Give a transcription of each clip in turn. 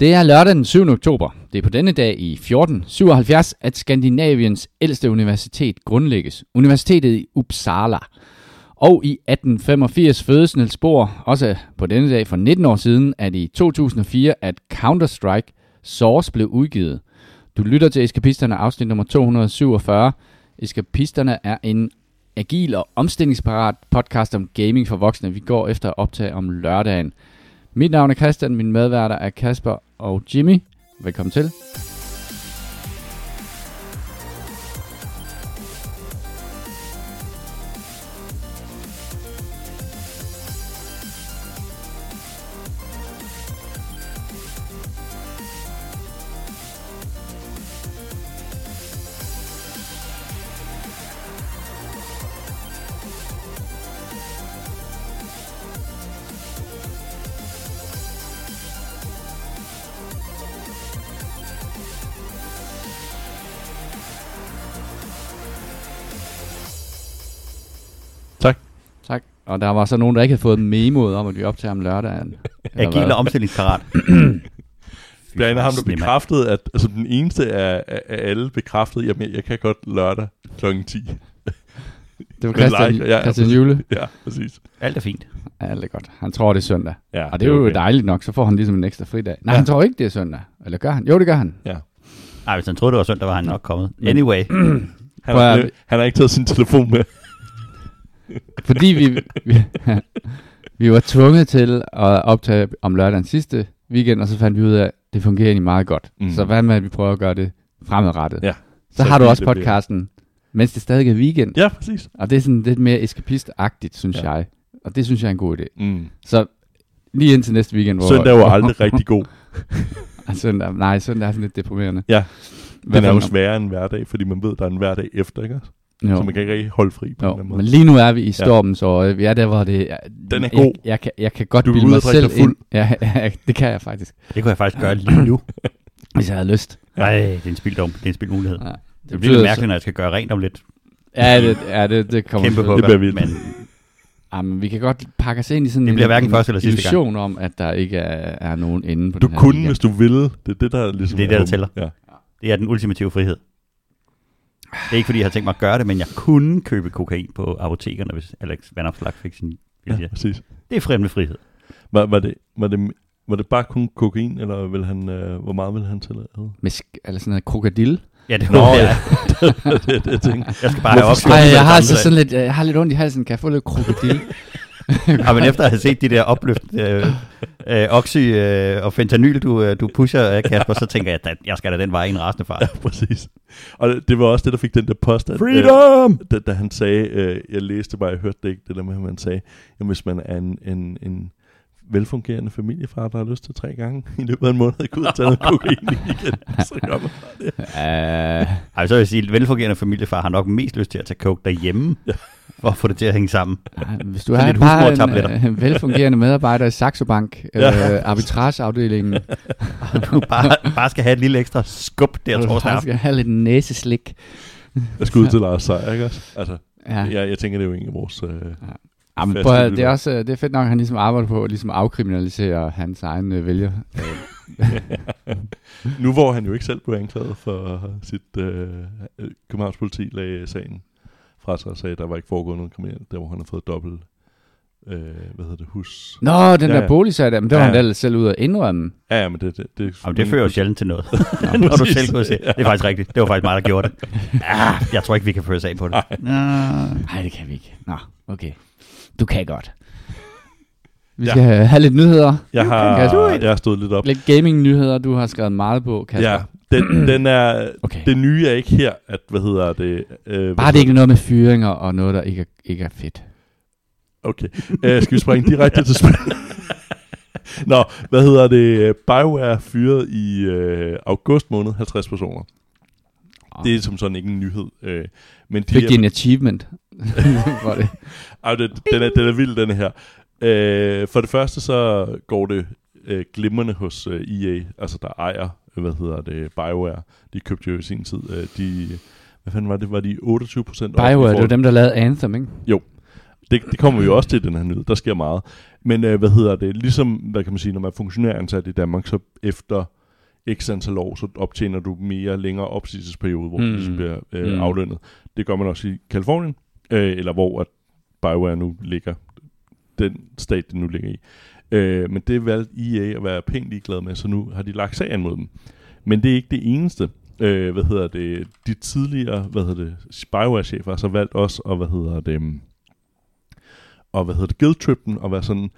Det er lørdag den 7. oktober. Det er på denne dag i 1477, at Skandinaviens ældste universitet grundlægges. Universitetet i Uppsala. Og i 1885 fødes Niels Bohr, også på denne dag for 19 år siden, at i 2004, at Counter-Strike Source blev udgivet. Du lytter til Eskapisterne afsnit nummer 247. Eskapisterne er en agil og omstillingsparat podcast om gaming for voksne. Vi går efter at optage om lørdagen. Mit navn er Christian, min medværter er Kasper og Jimmy. Velkommen til. Og der var så nogen, der ikke havde fået memoet om, at vi optager om lørdagen. Agil og omstillingsparat. Er af ham, der bekræftede, at altså, den eneste af, af, alle bekræftede, jamen jeg, jeg kan godt lørdag kl. 10. Det var Christian, like, ja, Christian præcis. Jule. Ja, præcis. Alt er fint. Det er godt. Han tror, det er søndag. Ja, Og det er jo okay. dejligt nok, så får han ligesom en ekstra fridag. Nej, Ja. han tror ikke, det er søndag. Eller gør han? Jo, det gør han. Ja. Nej, hvis han troede, det var søndag, var han nok kommet. Anyway. Han, har, han har ikke taget sin telefon med. Fordi vi, vi, vi var tvunget til at optage om lørdagen sidste weekend, og så fandt vi ud af, at det fungerer egentlig meget godt. Mm. Så hvad med, at vi prøver at gøre det fremadrettet? Ja. Så, Så har du også det bliver. podcasten, mens det stadig er weekend. Ja, præcis. Og det er sådan lidt mere eskapist-agtigt, synes Ja. jeg. Og det synes jeg er en god idé. Mm. Så lige indtil næste weekend, hvor... Søndag var aldrig rigtig god. Søndag, nej, søndag er sådan lidt deprimerende. Ja. Den er jo sværere end hverdag, fordi man ved, at der er en hverdag efter, ikke? Jo. Så man kan ikke rigtig holde fri på Jo, den men måde. lige nu er vi i stormens øje. Vi er der, hvor det er... Den er jeg, god. Jeg, kan, jeg kan godt Du bilde ud mig selv fuld. ind. Ja, ja, det kan jeg faktisk, Det kunne jeg faktisk gøre lige nu. hvis jeg havde lyst. Nej, det er en spilddom. Det er en spildmulighed. Ja. Det, det bliver så- mærkeligt, når jeg skal gøre rent om lidt. Ja, det, ja, det, det kommer Kæmpe på, Det bliver vildt. men Jamen, vi kan godt pakke os ind i sådan Det en, bliver hverken en første eller sidste gang. om, at der ikke er, er nogen ende på Du den her kunne, weekend. hvis du ville. Det er det, der ligesom Det er det, der humlen. tæller. Ja. det er den ultimative frihed. Det er ikke, fordi jeg har tænkt mig at gøre det, men jeg kunne købe kokain på apotekerne, hvis Alex Vandopslag fik sin vilje. ja, præcis. Det er fremme frihed. Var, var, det, var, det, var det bare kun kokain, eller vil han, øh, hvor meget vil han tillade? Med sk- eller sådan noget krokodil. Ja, det var ja. jeg. det, det, det, tænker. Jeg skal bare have det med jeg har det altså sådan lidt, jeg har lidt ondt i halsen. Kan jeg få lidt krokodil? Ja, men efter at have set de der opløftende øh, øh, oxy øh, og fentanyl, du, øh, du pusher, øh, Kasper, så tænker jeg, at jeg skal da den vej i en rasende fart. Ja, præcis. Og det, var også det, der fik den der påstand. Freedom! Øh, da, da han sagde, øh, jeg læste bare, jeg hørte det ikke, det der med, at man sagde, jamen hvis man er en, en, en velfungerende familiefar, der har lyst til tre gange i løbet af en måned at gå ud og tage noget kokain i weekenden, så gør man det. uh, Ej, så vil jeg sige, at velfungerende familiefar har nok mest lyst til at tage coke derhjemme, for at få det til at hænge sammen. hvis du har lidt bare husmortabletter. en øh, velfungerende medarbejder i Saxo Bank, øh, arbitrageafdelingen, Og du bare, bare skal have et lille ekstra skub der og du torsdag bare aften. skal have lidt næseslik. Jeg skal ud til Lars Seier, ikke også? Altså, Ja. ja. jeg, jeg tænker, det er jo en af vores... Øh, Jamen, faste prøv, det er også øh, det er fedt nok, at han ligesom arbejder på at ligesom afkriminalisere hans egen øh, vælger. nu hvor han jo ikke selv blev anklaget for sit... Øh, Københavns politi lagde sagen fra sig og sagde, at der var ikke foregået noget kriminelt, der hvor han har fået dobbelt... Øh, hvad hedder det? Hus... Nå, den Ja, der ja. boligsag der, men det var Ja, han ja. da selv ud at indrømme. Ja, ja, men det... det, det, Jamen, det fører jo sjældent til noget, Ja, når du selv kunne se. Det er faktisk rigtigt. Det var faktisk mig, der gjorde det. Ah, jeg tror ikke, vi kan føre sag på det. Ah. Nej, det kan vi ikke. Nå, okay. Du kan godt. Vi Ja. skal have, have lidt nyheder. Jeg har, Kasper. jeg har stået lidt op. Lidt gaming-nyheder, du har skrevet meget på, Kasper. Ja, den, den er... Okay. Det nye er ikke her, at, hvad hedder det... Øh, Bare det ikke noget med fyringer og noget, der ikke er, ikke er fedt. Okay. Uh, skal vi springe direkte til spil? Nå, hvad hedder det? BioWare fyret i øh, august måned 50 personer. Det er som sådan ikke en nyhed. Øh, men de Fik er- de en achievement for det? Ej, den, den, er, den er vild, den her. Øh, for det første så går det øh, glimrende hos øh, EA, altså der ejer, øh, hvad hedder det, BioWare. De købte jo i sin tid, øh, de, hvad fanden var det, var de 28 procent BioWare, det var dem, der lavede Anthem, ikke? det, det kommer vi jo også til, den her nyhed. Der sker meget. Men øh, hvad hedder det? Ligesom, hvad kan man sige, når man er funktionæransat i Danmark, så efter x antal år, så optjener du mere længere opsigelsesperiode, hvor mm. Mm. du ligesom bliver øh, Mm. aflønnet. Det gør man også i Kalifornien, øh, eller hvor at BioWare nu ligger, den stat, det nu ligger i. Øh, men det valgte EA at være pænt ligeglad med, så nu har de lagt sagen mod dem. Men det er ikke det eneste. Øh, hvad hedder det? De tidligere, hvad hedder det, Spyware-chefer har så valgt også, mm, og hvad hedder det, og hvad hedder det, guilt dem, og være sådan,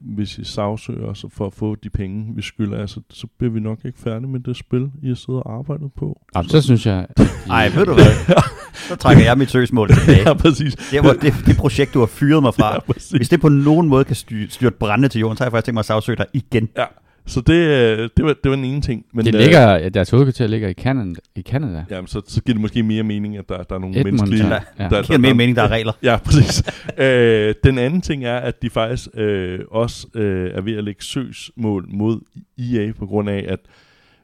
hvis I sagsøger os for at få de penge, vi skylder, altså, så bliver vi nok ikke færdige med det spil, I har siddet og arbejdet på. Jamen, så synes jeg... Nej, ved du hvad? Så trækker jeg mit søgsmål tilbage. Ja, præcis. Det, var det, det projekt, du har fyret mig fra. Ja, præcis. Hvis det på nogen måde kan styr, styrte brænde til jorden, så har jeg faktisk tænkt mig at sagsøge dig igen. Ja, så det, øh, det, var, det var den ene ting. Men, Det øh, ligger, ja, deres hovedkvarter ligger i Canada. I Canada. Jamen, så, så giver det måske mere mening, at der, der er nogle Edmonton. menneskelige... Ja. Ja. der- Det giver mere mening, der er regler. Ja, præcis. øh, den anden ting er, at de faktisk øh, også øh, er ved at lægge søgsmål mod EA, på grund af, at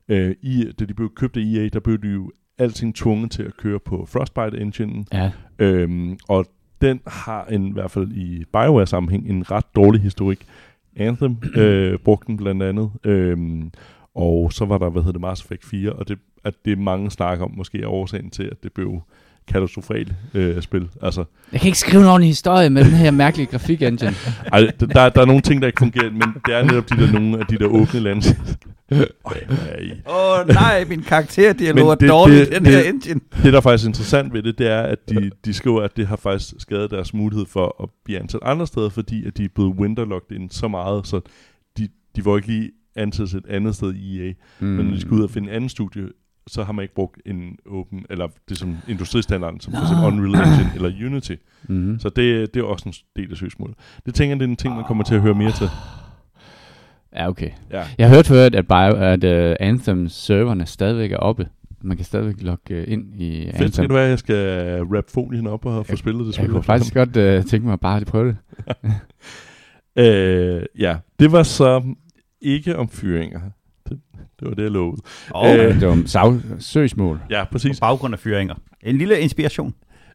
øh, EA, da de blev købt af EA, der blev de jo alting tvunget til at køre på Frostbite-enginen. Ja. Øhm, og den har en, i hvert fald i BioWare-sammenhæng en ret dårlig historik. Anthem øh, brugte den blandt andet. Øhm, og så var der, hvad hedder det, Mass Effect 4, og det, at det mange snakker om, måske er årsagen til, at det blev katastrofalt øh, spil. Altså, Jeg kan ikke skrive en ordentlig historie med den her mærkelige grafik-engine. ej, der, der er nogle ting, der ikke fungerer, men det er netop de der, nogle af de der åbne lande. Åh oh, nej, min karakterdialog er dårlig det- i den det- her engine. Det, der er faktisk interessant ved det, det er, at de, de skriver, at det har faktisk skadet deres mulighed for at blive ansat andre steder, fordi at de er blevet winterlocked ind så meget, så de, de var ikke lige ansat et andet sted i EA. Mm. Men når de skal ud og finde en anden studie, så har man ikke brugt en åben, eller det som industristandarden, som for eksempel Unreal Engine eller Unity. Mm. Så det, det er også en del af søgsmålet. Det tænker jeg, det er en ting, man kommer til at høre mere til. Ja, okay. Ja. Jeg har hørt før, at, Bio, at uh, Anthem-serverne stadigvæk er oppe. Man kan stadigvæk logge uh, ind i Fedt, skal Anthem. det være, at jeg skal rap folien op og få spillet det Jeg spil. kunne faktisk godt uh, tænke mig bare at prøve det. Øh, ja, det var så ikke om fyringer. Det, det var det, jeg lovede. Og Øh, Det var om sag- søgsmål. Ja, på præcis. baggrund af fyringer. En lille inspiration.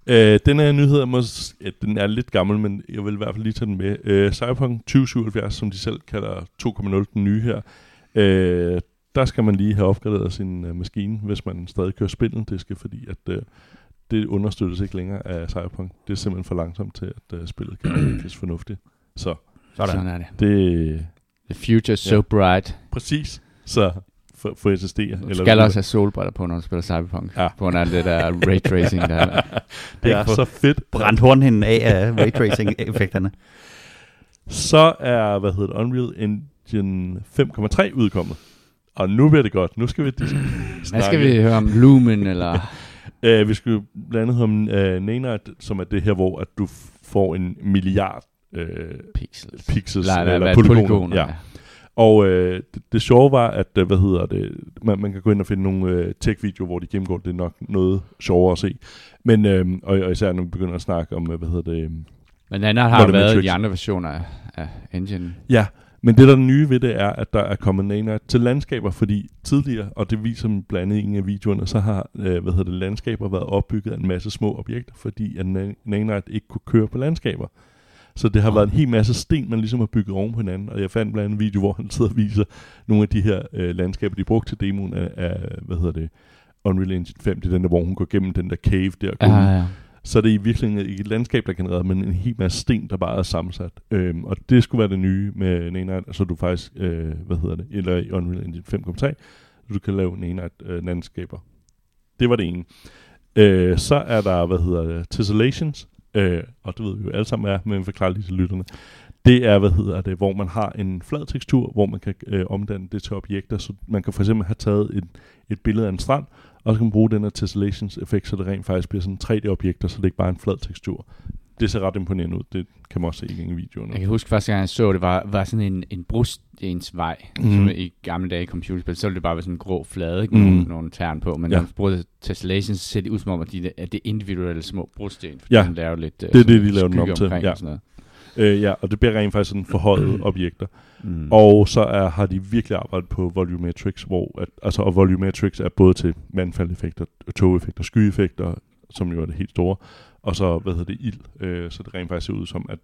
Øh, den her nyhed er, mås- ja, den er lidt gammel, men jeg vil i hvert fald lige tage den med. Øh, Cyberpunk 2077, som de selv kalder 2.0, den nye her. Øh, der skal man lige have opgraderet sin øh, maskine, hvis man stadig kører spillet. Det skal fordi, at øh, det understøttes ikke længere af Cyberpunk. Det er simpelthen for langsomt til, at øh, spillet kan udvikles fornuftigt. Så Sådan. Sådan er det. det The future is so Ja. bright. præcis. Så for, for SSD'er. Du skal også have solbriller på, når du spiller Cyberpunk. Ja. På grund af det der ray tracing, der er. det er Ikke så fedt. Brændt hornhinden af af raytracing-effekterne. Så er, hvad hedder det, Unreal Engine 5.3 udkommet. Og nu bliver det godt. Nu skal vi dis- Hvad skal vi høre om Lumen, eller... Uh, vi skal jo blandt andet høre om uh, Nanite, som er det her, hvor at du får en milliard uh, Pixels. pixels Nej, eller, eller polygoner. polygoner. Ja. Og uh, det, det sjove var, at uh, hvad hedder det, man, man kan gå ind og finde nogle uh, tech-videoer, hvor de gennemgår det er nok noget sjovere at se. Men, uh, og, og især når vi begynder at snakke om, uh, hvad hedder det, um, Men den har Volumetrics. været i de andre versioner af, af engine. Ja, men det der er nye ved det er, at der er kommet Nanite til landskaber, fordi tidligere, og det viser blandt andet en af videoerne, så har øh, hvad hedder det, landskaber været opbygget af en masse små objekter, fordi at Na- Nanite ikke kunne køre på landskaber. Så det har været en hel masse sten, man ligesom har bygget oven på hinanden, og jeg fandt blandt andet en video, hvor han sidder og viser nogle af de her øh, landskaber, de brugte til demoen af, af, hvad hedder det, Unreal Engine 5, det er den der, hvor hun går gennem den der cave der, går ud Ja, ja. så er det i virkeligheden ikke et landskab, der er genereret, men en hel masse sten, der bare er sammensat. Øhm, og det skulle være det nye med Nanite, så du faktisk, øh, hvad hedder det, eller i Unreal Engine 5.3, så du kan lave Nanite øh, landskaber. Det var det ene. Øh, så er der, hvad hedder det, Tessellations, øh, og det ved vi jo alle sammen er, men forklare lige til lytterne. Det er, hvad hedder det, hvor man har en flad tekstur, hvor man kan øh, omdanne det til objekter, så man kan for eksempel have taget et, et billede af en strand, og så kan man bruge den her tessellations effekt, så det rent faktisk bliver sådan 3D-objekter, så det ikke bare er en flad tekstur. Det ser ret imponerende ud. Det kan man også se i videoerne. Jeg kan huske første gang, jeg så det, var, var sådan en, en brostensvej, Mhm. mm. som i gamle dage i computerspil, så ville det bare være sådan en grå flade, ikke? Mhm. Nogle, nogle tern på, men Ja. når man bruger Tessellation, så ser det ud som om, at, de, at det er individuelle små brosten, fordi Ja. man laver lidt øh, Det er det, de laver den skygge til, ja. og sådan noget. Øh, ja, og det bliver rent faktisk sådan forhøjet objekter. Mm. Og så er, har de virkelig arbejdet på volumetrics, hvor at, altså, og volumetrics er både til vandfaldeffekter, togeffekter, skyeffekter, som jo er det helt store, og så, hvad hedder det, ild, øh, så det rent faktisk ser ud som, at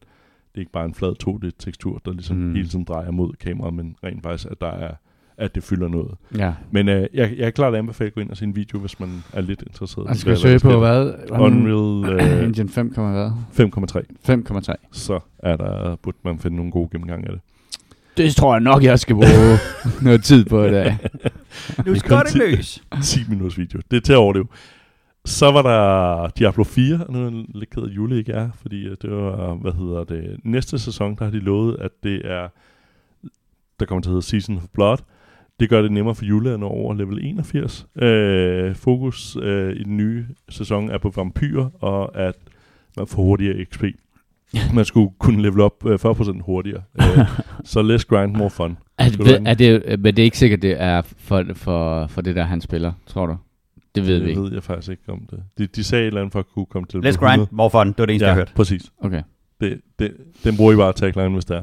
det ikke bare er en flad 2D-tekstur, der ligesom Mm. hele tiden drejer mod kameraet, men rent faktisk, at der er at det fylder noget. Ja. Men øh, jeg, jeg er klart anbefale at gå ind og se en video, hvis man er lidt interesseret. Man i, skal hvad- søge på hvad? Unreal øh, Engine 5, hvad? 5,3. 5,3. Så er der, burde man finde nogle gode gennemgang af det. Det tror jeg nok, jeg skal bruge noget tid på i dag. Nu Det skal det løs. 10 minutters video. Det er til at overleve. Så var der Diablo 4, og nu er jeg lidt ked af, at Jule ikke er, fordi øh, det var, hvad hedder det, næste sæson, der har de lovet, at det er, der kommer til at hedde Season of Blood. Det gør det nemmere for Jule at nå over level 81. Øh, fokus øh, i den nye sæson er på vampyrer, og at man får hurtigere XP. Man skulle kunne level op øh, 40% hurtigere. Øh, så less grind, more fun. Er, er det, men det er ikke sikkert, det er for, for, for det der, han spiller, tror du? Det ved vi det ikke. ved jeg faktisk ikke om det. De, de sagde et eller andet for at kunne komme til Let's grind, 100. more fun. Det var det eneste, ja, jeg hørte. præcis. Okay. Det, det, den bruger I bare tagline, hvis det er.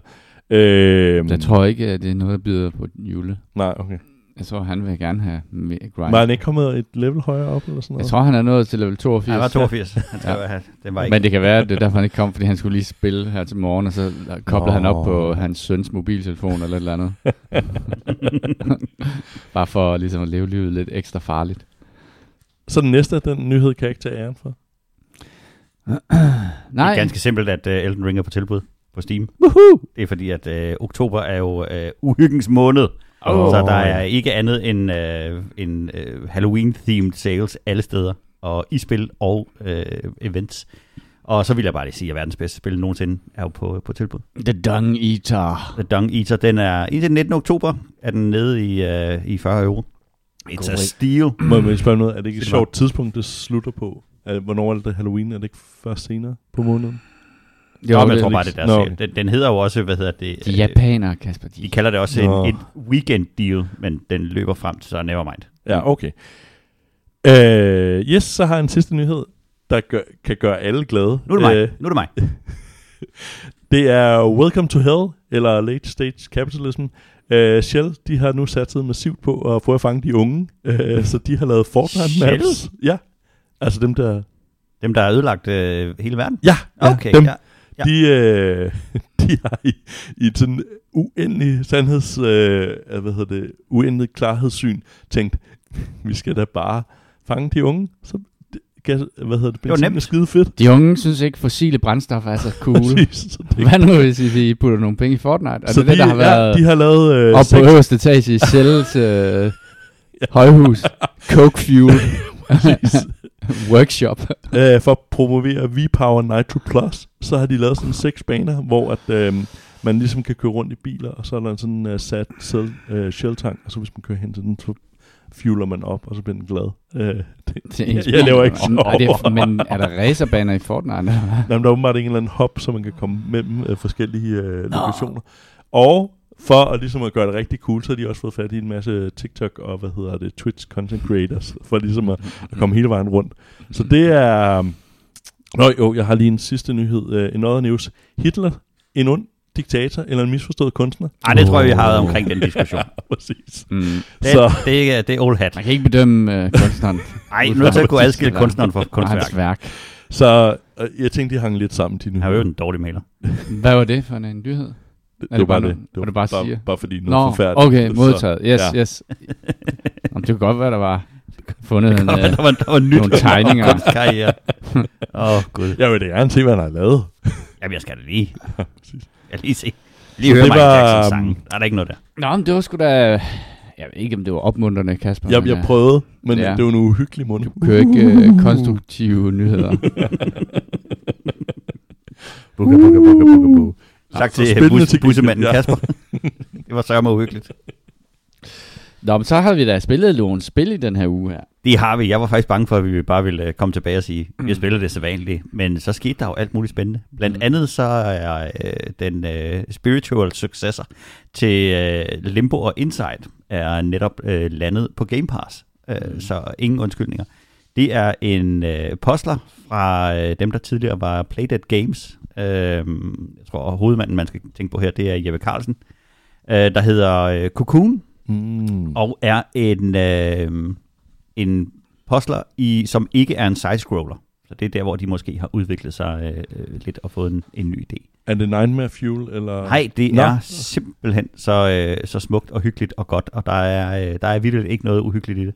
Øh, Jeg tror ikke, at det er noget, der byder på Jule. Nej, okay. Jeg tror, han vil gerne have mere grind. Var han ikke kommet et level højere op, eller sådan noget? Jeg tror, han er nået til level 82. Han var 82. Han Ja. tror, at den var ikke. Men det kan være, at det er derfor, han ikke kom, fordi han skulle lige spille her til morgen, og så koblede han op på hans søns mobiltelefon eller et eller andet. Bare for ligesom at leve livet lidt ekstra farligt. Så den næste, den nyhed kan jeg ikke tage æren for. Det Nej, er ganske simpelt, at uh, Elden Ring er på tilbud på Steam. Woohoo! Det er fordi, at uh, oktober er jo uh, uhyggens måned. Åh. Så der er ikke andet end, uh, end uh, Halloween-themed sales alle steder. Og i spil og uh, events. Og så vil jeg bare lige sige, at verdens bedste spil nogensinde er jo på, på tilbud. The Dung Eater. The Dung Eater, den er indtil den 19. oktober, er den nede i, uh, i 40 euro. It's a Korrekt. steal. Må jeg spørge noget? Er det ikke et sjovt tidspunkt, det slutter på? Er, det- hvornår er det Halloween? Er det ikke først senere på måneden? Jo, men jeg det- tror bare, det er Nå, deres sale. Den, den hedder jo også, hvad hedder det? De øh, japanere, Kasper, de, De kalder det også Nå. en, et weekend deal, men den løber frem til så nevermind. Ja, okay. Øh, yes, så har jeg en sidste nyhed, der gør, kan gøre alle glade. Nu er det mig. Øh, nu er det mig. Det er Welcome to Hell, eller Late Stage Capitalism. Uh, Shell, de har nu sat sig massivt på at prøve at fange de unge, uh, så de har lavet Fortnite Shell? Ja, altså dem der... Dem, der har ødelagt øh, hele verden? Ja, ja Okay, dem, ja. Ja. De, øh, de har i, i sådan uendelig sandheds... Øh, hvad hedder det? Uendelig klarhedssyn tænkt, vi skal da bare fange de unge. Så, gas, hvad hedder det? var Benzin er nemt. skide fedt. de unge synes ikke, fossile brændstoffer er så cool. Præcis, det, Hvad nu, hvis vi putter nogle penge i Fortnite? Er så det det, der de, har været ja, de har lavet... Øh, op på seks- øverste etage i Shells øh, højhus? Coke Fuel. Workshop. øh, for at promovere V-Power Nitro Plus, så har de lavet sådan seks baner, hvor at, øh, man ligesom kan køre rundt i biler, og så er der sådan en uh, sat selv, uh, shell-tank, og så hvis man kører hen til den, så fueler man op, og så bliver den glad. Øh, det, Til jeg, ens jeg laver ikke Om- er det. Men er der racerbaner i Fortnite? eller? Nej, men der er åbenbart en eller anden hop, så man kan komme mellem uh, forskellige uh, lokationer. Og for at, ligesom at gøre det rigtig cool, så har de også fået fat i en masse TikTok og hvad hedder det, Twitch content creators, for ligesom at, at komme hele vejen rundt. Så det er... Nå jo, jeg har lige en sidste nyhed. Uh, en other news. Hitler, en ond diktator eller en misforstået kunstner? Ej, det tror jeg, vi har været omkring den diskussion. Præcis. Mm. Det, Så- det, er, ikke- det er old hat. Man kan ikke bedømme uh, kunstneren. Ej, ud nu er til at kunne adskille kunstneren fra kunstværk. Hans værk. Så uh, jeg tænkte, de hang lidt sammen, de nyheder. Han er jo en dårlig maler. Hvad var det for en nyhed? det, er det bare det. noget- hvad du bare bare, siger? bare fordi noget Nå, forfærdeligt. okay, modtaget. Yes, ja. yes. Jamen, det kunne godt være, der var fundet en, Der var, uh, der var, der var nyt nogle tegninger. Åh, oh, gud. Jeg vil da gerne se, hvad han har lavet. Jamen, jeg skal da lige. Jeg lige se. Lige høre det Michael var, Jackson sang. Der er der ikke noget der. Nå, men det var sgu da... Jeg ved ikke, om det var opmuntrende, Kasper. Jeg, jeg øh, prøvede, men Ja. det var en uhyggelig mund. Du kører ikke uh, konstruktive nyheder. Bukke, bukke, bukke, bukke, bukke. Tak til bus, til bussemanden ja. Kasper. det var sørme uhyggeligt. Nå, men så har vi da spillet nogle spil i den her uge her. Det har vi. Jeg var faktisk bange for, at vi bare ville øh, komme tilbage og sige, vi har spillet det så vanligt. Men så skete der jo alt muligt spændende. Blandt Mm. andet så er øh, den øh, spiritual successor til øh, Limbo og Inside er netop øh, landet på Game Pass. Øh, Mm. Så ingen undskyldninger. Det er en øh, postler fra øh, dem, der tidligere var Playdead Games. Øh, jeg tror, hovedmanden, man skal tænke på her, det er Jeppe Carlsen. Øh, der hedder øh, Cocoon, Mm. og er en, øh, en postler, i, som ikke er en side-scroller. Så det er der, hvor de måske har udviklet sig øh, øh, lidt og fået en, en ny idé. Er det Nightmare Fuel? Eller? Nej, det Nå. er simpelthen så, øh, så smukt og hyggeligt og godt, og der er, øh, der er virkelig ikke noget uhyggeligt i det.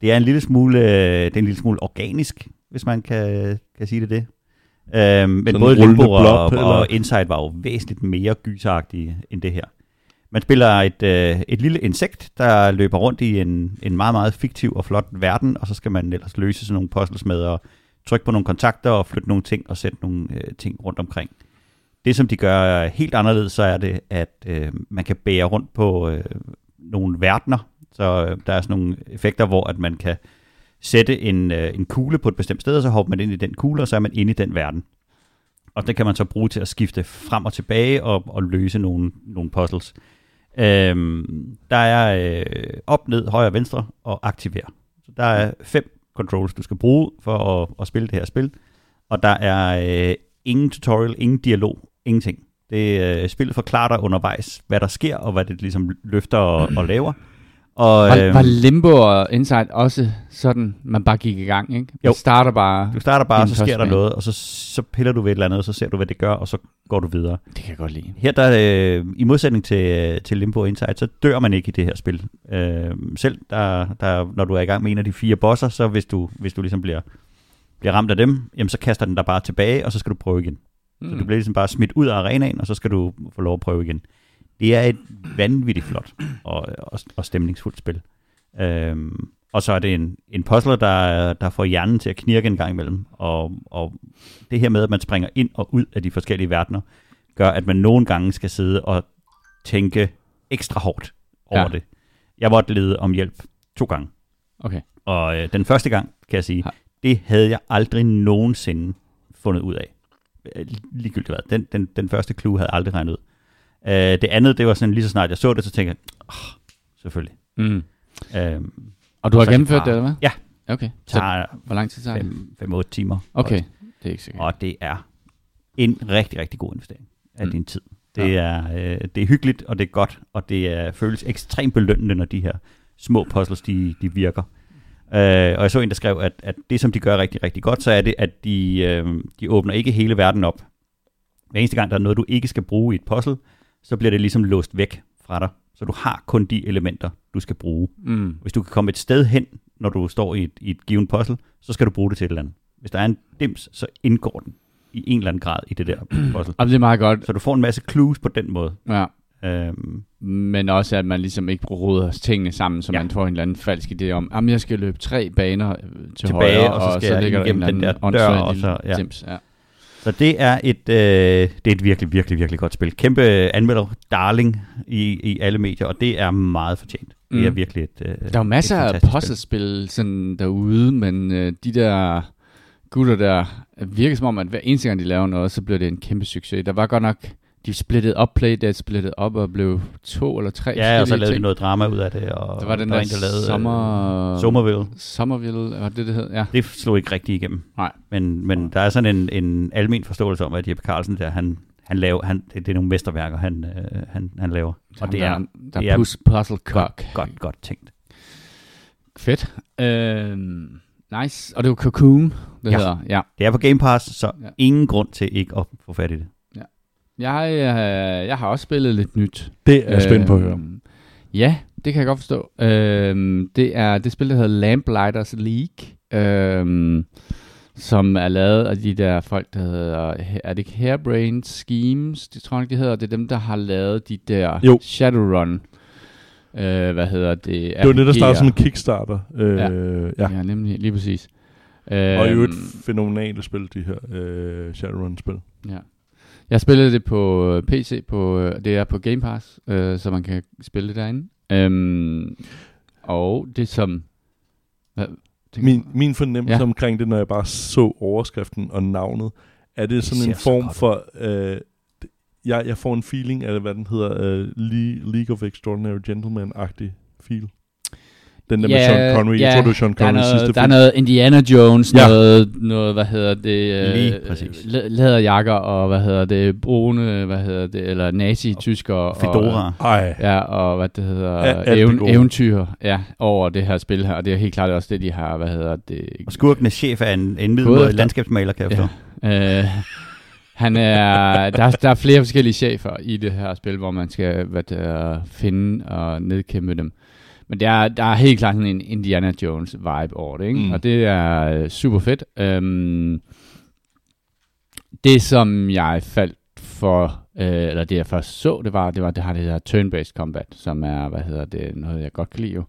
Det er en lille smule, øh, det er en lille smule organisk, hvis man kan, kan sige det det. Øhm, men Sådan både Limbo og, eller? og Inside var jo væsentligt mere gyseragtige end det her. Man spiller et, øh, et lille insekt, der løber rundt i en, en meget, meget fiktiv og flot verden, og så skal man ellers løse sådan nogle puzzles med at trykke på nogle kontakter og flytte nogle ting og sætte nogle øh, ting rundt omkring. Det, som de gør helt anderledes, så er det, at øh, man kan bære rundt på øh, nogle verdener. Så øh, der er sådan nogle effekter, hvor at man kan sætte en, øh, en kugle på et bestemt sted, og så hopper man ind i den kugle, og så er man inde i den verden. Og det kan man så bruge til at skifte frem og tilbage og, og løse nogle, nogle puzzles. Øhm, der er øh, op, ned, højre, venstre og aktiver. Så der er fem controls, du skal bruge for at, at spille det her spil. Og der er øh, ingen tutorial, ingen dialog, ingenting. Det øh, spillet forklarer dig undervejs, hvad der sker, og hvad det ligesom løfter og, og laver. Og, Var, øhm, var Limbo og Inside også sådan, man bare gik i gang, ikke? Man Jo. starter bare... du starter bare, og så sker der noget, og så, så piller du ved et eller andet, og så ser du, hvad det gør, og så går du videre. Det kan jeg godt lide. Her, der, øh, i modsætning til, til Limbo og Inside, så dør man ikke i det her spil. Øh, selv der, der, når du er i gang med en af de fire bosser, så hvis du, hvis du ligesom bliver, bliver ramt af dem, jamen så kaster den dig bare tilbage, og så skal du prøve igen. Mm. Så du bliver ligesom bare smidt ud af arenaen, og så skal du få lov at prøve igen. Det er et vanvittigt flot og, og, og stemningsfuldt spil. Øhm, og så er det en, en puzzler, der, der får hjernen til at knirke en gang imellem. Og, og det her med, at man springer ind og ud af de forskellige verdener, gør, at man nogle gange skal sidde og tænke ekstra hårdt over Ja. det. Jeg måtte lede om hjælp to gange. Okay. Og øh, den første gang, kan jeg sige, Har- det havde jeg aldrig nogensinde fundet ud af. Øh, Ligegyldigt hvad. Den, den, den første clue havde jeg aldrig regnet ud. Øh, det andet, det var sådan lige så snart jeg så det, så tænkte jeg, oh, selvfølgelig. Mm. Øhm, Og du har gennemført det, eller hvad? Ja. Okay. Så tager hvor lang tid tager det? 5-8 timer. Okay. Det er ikke sikkert. Og det er en rigtig, rigtig god investering af Mm. din tid. Det, er, øh, det er hyggeligt, og det er godt, og det er, føles ekstremt belønnende, når de her små puzzles, de, de virker. Øh, og jeg så en, der skrev, at, at det, som de gør rigtig, rigtig godt, så er det, at de, øh, de åbner ikke hele verden op. Hver eneste gang, der er noget, du ikke skal bruge i et puzzle, så bliver det ligesom låst væk fra dig. Så du har kun de elementer, du skal bruge. Mm. Hvis du kan komme et sted hen, når du står i et, i et givet puzzle, så skal du bruge det til et eller andet. Hvis der er en dims, så indgår den i en eller anden grad i det der puzzle. Og det er meget godt. Så du får en masse clues på den måde. Ja. Øhm, Men også, at man ligesom ikke roder tingene sammen, så Ja. man får en eller anden falsk idé om, at jeg skal løbe tre baner øh, til Tilbage, højre, og så skal jeg ligger der en eller den anden der dør, og så- ja. dims. Ja. Så det er et øh, det er et virkelig, virkelig, virkelig godt spil. Kæmpe anmelder darling i, i alle medier, og det er meget fortjent. Det er Mm. virkelig et øh, Der er jo masser af puzzlespil sådan derude, men øh, de der gutter der virker som om, at hver eneste gang de laver noget, så bliver det en kæmpe succes. Der var godt nok, de splittede op, Playdead splittede op og blev to eller tre Ja, og så lavede de noget drama ud af det. Og Der var den der, der, en, der lavede øh, sommer... Somerville. Somerville, var det det hed? Ja. Det slog ikke rigtig igennem. Nej. Men, men der er sådan en, en almen forståelse om, at Jeppe Carlsen der, han, han laver, han, det, det er nogle mesterværker, han, øh, han, han laver. Og det er der, der det er pus, puzzle godt, godt, godt tænkt. Fedt. Øhm, nice. Og det var Cocoon, det Ja. hedder. Ja. Det er på Game Pass, så ja. ingen grund til ikke at få fat i det. Jeg, øh, jeg har også spillet lidt nyt. Det er jeg spændt på at høre. Øhm, Ja, det kan jeg godt forstå. Øhm, det er det spil, der hedder Lamplighters League, øhm, som er lavet af de der folk, der hedder, er det ikke Hairbrain Schemes, det tror jeg de hedder. Det er dem, der har lavet de der Jo. Shadowrun. Øh, hvad hedder det? Det var det, der startede som en Kickstarter. Øh, Ja. ja. ja. Nemlig, lige præcis. Og i øvrigt Øhm, fænomenale spil, de her øh, Shadowrun-spil. Ja. Jeg spillede det på øh, PC, på, øh, det er på Game Pass, øh, så man kan spille det derinde. Øhm, og det som... Hvad, Min, min fornemmelse Ja. omkring det, når jeg bare så overskriften og navnet, er det sådan ser en form for... Øh, jeg, jeg får en feeling af, hvad den hedder, øh, Le- League of Extraordinary Gentlemen-agtig feel. Den der med Sean Connery. jeg tror, det var Sean der er Connery noget, sidste Der er noget Indiana Jones, Ja. noget, noget, hvad hedder det? øh, Lige præcis. læ- Læderjakker og, hvad hedder det, brune, hvad hedder det, eller nazi-tysker. Og, Fedora. Ej, Ja, og hvad det hedder, Ja, det even, eventyr ja, over det her spil her. Og det er helt klart også det, de har, hvad hedder det... Og skurkenes chef er en, en efter- landskabsmaler, kan jeg forstå. Øh, han er, der, er- der er flere forskellige chefer i det her spil, hvor man skal hvad det er, finde og nedkæmpe dem. Men der er, der er helt klart en Indiana Jones vibe over det, ikke? Mm. Og det er øh, super fedt. Øhm, det, som jeg faldt for, øh, eller det jeg først så, det var, det var, det har det her turn-based combat, som er, hvad hedder det, noget jeg godt kan lide jo.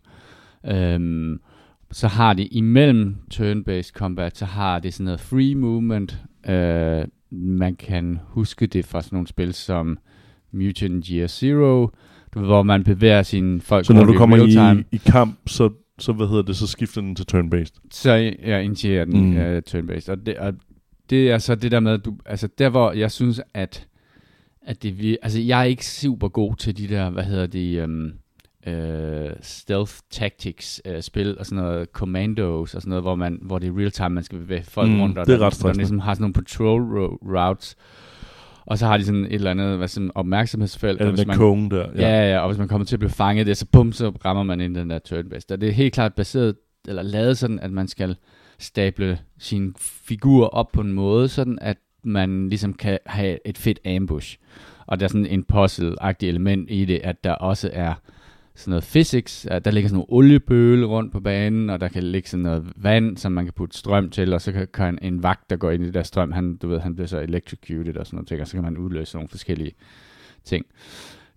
Øhm, så har det imellem turn-based combat, så har det sådan noget free movement. Øh, man kan huske det fra sådan nogle spil som Mutant Year Zero, hvor man bevæger sine folk så når du kommer i, i kamp, så, så, hvad hedder det, så skifter den til turn-based. så jeg initierer den Mm. uh, turn-based. Og det, og det er så det der med, at du, altså der hvor jeg synes, at, at det vi, altså jeg er ikke super god til de der, hvad hedder det, um, uh, stealth tactics uh, spil og sådan noget, commandos og sådan noget, hvor, man, hvor det er real time, man skal bevæge folk Mm, rundt, og det er der, ret der stressende. ligesom har sådan nogle patrol ro- routes, og så har de sådan et eller andet hvad sådan opmærksomhedsfelt. Eller den man- kone der. Ja, ja, ja, og hvis man kommer til at blive fanget det, så bum, så rammer man ind i den der turn-based. Og det er helt klart baseret, eller lavet sådan, at man skal stable sine figurer op på en måde, sådan at man ligesom kan have et fedt ambush. Og der er sådan en puzzle-agtig element i det, at der også er sådan noget physics, at der ligger sådan nogle oliebøle rundt på banen, og der kan ligge sådan noget vand, som man kan putte strøm til, og så kan, kan en vagt, der går ind i det der strøm, han, du ved, han bliver så electrocuted og sådan noget ting, og så kan man udløse nogle forskellige ting.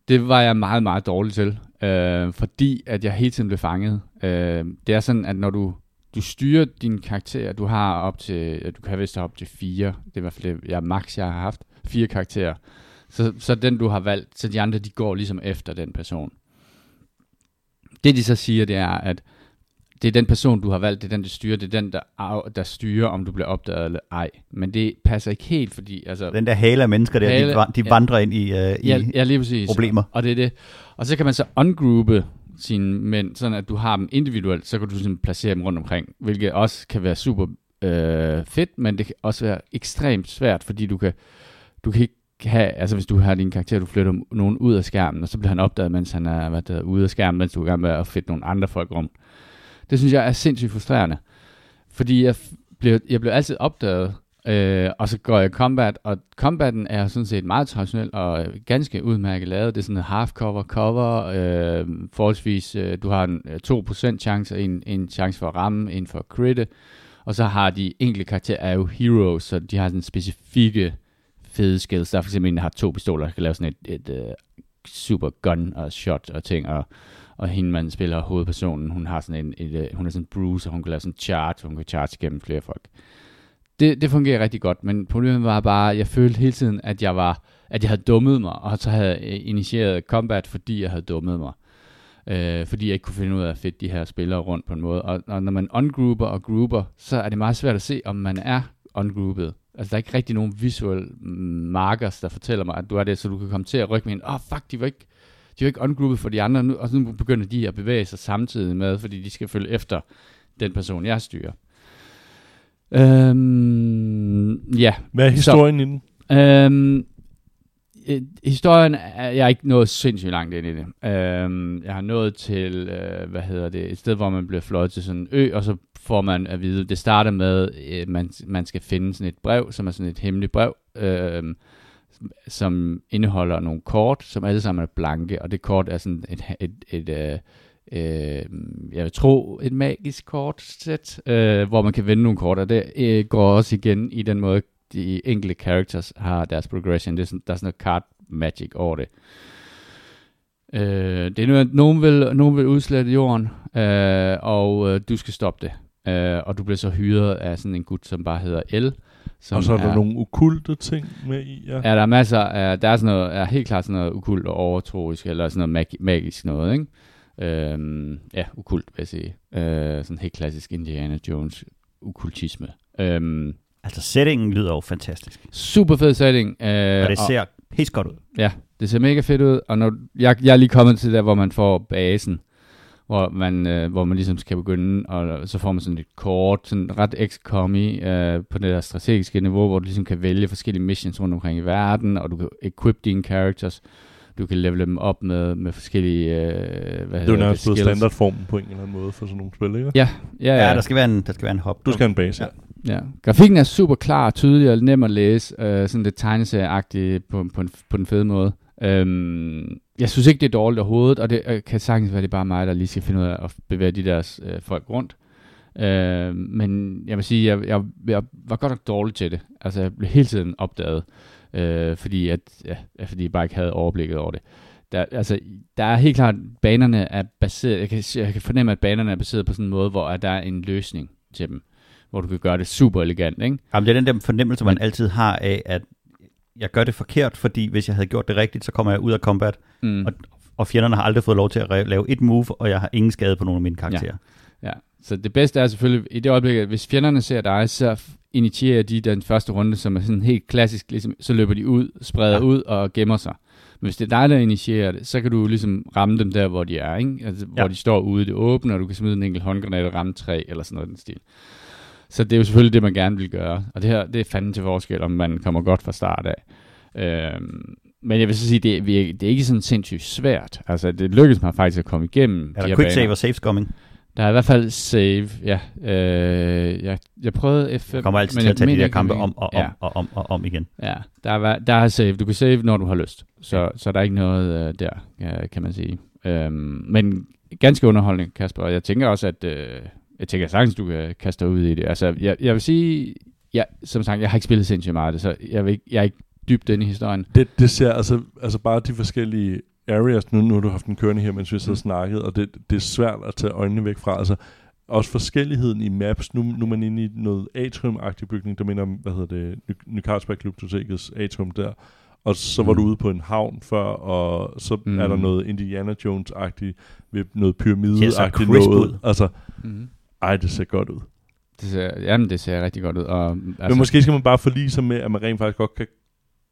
Det var jeg meget, meget dårlig til, øh, fordi at jeg hele tiden blev fanget. Øh, det er sådan, at når du, du styrer din karakter, du har op til, du kan vist have op til fire, det er i hvert fald det, jeg max, jeg har haft, fire karakterer. Så, så den, du har valgt, så de andre, de går ligesom efter den person. Det, de så siger, det er, at det er den person, du har valgt, det er den, der styrer, det er den, der, der styrer, om du bliver opdaget eller ej. Men det passer ikke helt, fordi... Altså, Den der hale af mennesker der, Hale, de, van- de ja. vandrer ind i, uh, i ja, ja, lige præcis. problemer. Og det er det. Og så kan man så ungroupe sine mænd, sådan at du har dem individuelt, så kan du sådan placere dem rundt omkring, hvilket også kan være super øh, fedt, men det kan også være ekstremt svært, fordi du kan, du kan ikke have, altså hvis du har din karakter, du flytter nogen ud af skærmen, og så bliver han opdaget, mens han er hvad det ude af skærmen, mens du er i gang med at fedte nogle andre folk rundt. Det synes jeg er sindssygt frustrerende. Fordi jeg, blev, jeg blev altid opdaget, øh, og så går jeg i combat, og combaten er sådan set meget traditionel og ganske udmærket lavet. Det er sådan en half cover cover, øh, forholdsvis, øh, du har en øh, 2% chance, en, en chance for at ramme, en for at critte, og så har de enkelte karakterer er jo heroes, så de har sådan specifikke fede skills. Der er for eksempel en, der har to pistoler, der kan lave sådan et, et uh, super gun og shot og ting, og, og hende, man spiller hovedpersonen, hun har sådan en, et, uh, hun er sådan en bruise, og hun kan lave sådan en charge, hun kan charge gennem flere folk. Det, det fungerer rigtig godt, men problemet var bare, at jeg følte hele tiden, at jeg var, at jeg havde dummet mig, og så havde initieret combat, fordi jeg havde dummet mig. Øh, fordi jeg ikke kunne finde ud af at fedte de her spillere rundt på en måde. Og, og når man ungrouper og grouper, så er det meget svært at se, om man er ungroupet. Altså, der er ikke rigtig nogen visual markers, der fortæller mig, at du er det, så du kan komme til at rykke med en, åh, oh, fuck, de var ikke, de var ikke ungroupet for de andre, nu, og så nu begynder de at bevæge sig samtidig med, fordi de skal følge efter den person, jeg styrer. Øhm, ja, Hvad er historien i den? Øhm, øh, historien er jeg er ikke nået sindssygt langt ind i det. Øhm, jeg har nået til, øh, hvad hedder det, et sted, hvor man bliver fløjet til sådan en ø, og så får man at vide, det starter med, øh, man, man skal finde sådan et brev, som er sådan et hemmeligt brev, øh, som indeholder nogle kort, som alle sammen er blanke, og det kort er sådan et, et, et, et øh, jeg vil tro, et magisk kortsæt, øh, hvor man kan vende nogle kort, og det øh, går også igen i den måde, de enkelte characters har deres progression. Det er sådan, der er sådan noget card magic over det. Øh, det er noget, nogen vil, nogen vil udslette jorden, øh, og øh, du skal stoppe det. Øh, og du bliver så hyret af sådan en gut, som bare hedder L. Som Og så er der nogle okulte ting med i, ja. Ja, der er masser af, der er sådan noget, er helt klart sådan noget ukult og overtroisk, eller sådan noget mag- magisk noget, ikke? Øhm, ja, ukult, vil jeg sige. Øh, sådan helt klassisk Indiana Jones ukultisme. Øhm, Altså, settingen lyder jo fantastisk. super fed setting. Øh, Og det ser pis godt ud. Ja, det ser mega fedt ud, og når, jeg, jeg er lige kommet til der, hvor man får basen, hvor man, øh, hvor man ligesom skal begynde, og så får man sådan et kort, sådan ret XCOM øh, på det der strategiske niveau, hvor du ligesom kan vælge forskellige missions rundt omkring i verden, og du kan equip dine characters, du kan levele dem op med, med forskellige, øh, hvad Det er jo nærmest blevet standardformen på en eller anden måde for sådan nogle spil, ikke? Ja, ja, Ja, ja. der skal være en, der skal være en hop. Du skal have en base, ja. Ja, grafikken er super klar, tydelig og nem at læse, øh, sådan lidt tegneserieagtigt på, på, en, på den fede måde. Øhm, jeg synes ikke, det er dårligt overhovedet, og det øh, kan sagtens være, det er bare mig, der lige skal finde ud af at bevæge de der øh, folk rundt. Øh, men jeg vil sige, jeg, jeg, jeg var godt nok dårlig til det. Altså, jeg blev hele tiden opdaget, øh, fordi, at, ja, fordi jeg bare ikke havde overblikket over det. Der, altså, der er helt klart, banerne er baseret, jeg kan, jeg kan fornemme, at banerne er baseret på sådan en måde, hvor at der er en løsning til dem hvor du kan gøre det super elegant, ikke? Jamen, det er den der fornemmelse, man altid har af, at jeg gør det forkert, fordi hvis jeg havde gjort det rigtigt, så kommer jeg ud af combat, Mm. Og- og fjenderne har aldrig fået lov til at lave et move, og jeg har ingen skade på nogen af mine karakterer. Ja, så det bedste er selvfølgelig, i det øjeblik, at hvis fjenderne ser dig, så initierer de den første runde, som er sådan helt klassisk, ligesom, så løber de ud, spreder ja. Ja. ud og gemmer sig. Men hvis det er dig, der initierer det, så kan du ligesom ramme dem der, hvor de er, ikke? Altså, ja. hvor Ja. de står ude i det åbne, og du kan smide en enkelt håndgranat og ramme træ, eller sådan noget i den stil. Så det er jo selvfølgelig det, man gerne vil gøre. Og det her, det er fanden til forskel, om man kommer godt fra start af. Øhm, men jeg vil så sige, det er, det er ikke sådan sindssygt svært. Altså, det lykkedes mig faktisk at komme igennem Er de der her quick save og save scumming? Der er i hvert fald save, ja. Øh, jeg, jeg prøvede F5. Jeg kommer altid men til at tage de der kampe om og om, Ja, og om og om igen. ja. Der, er, der er save. Du kan save, når du har lyst. Så, så der er ikke noget øh, der, ja, kan man sige. Øhm, men ganske underholdning, Kasper. Jeg tænker også, at... Øh, jeg tænker sagtens, du kan kaste dig ud i det. Altså, jeg, jeg vil sige... Ja, som sagt, jeg har ikke spillet sindssygt meget af det, så jeg, vil ikke, jeg er ikke dybt inde i historien. Det, det ser altså, altså bare de forskellige areas, nu, nu har du haft den kørende her, mens vi og Mm. snakket, og det, det er svært at tage øjnene væk fra. Altså, også forskelligheden i maps. Nu, nu er man inde i noget atrium-agtig bygning, der minder om, hvad hedder det, Ny, Carlsberg Glyptotekets atrium der. Og så var Mm. du ude på en havn før, og så Mm. mm. er der noget Indiana Jones-agtigt, noget pyramide-agtigt crisp noget. Altså, Mm-hmm. Ej, det ser godt ud. Det ser, jamen, det ser rigtig godt ud. Og, altså, Men måske skal man bare forlige sig med, at man rent faktisk godt kan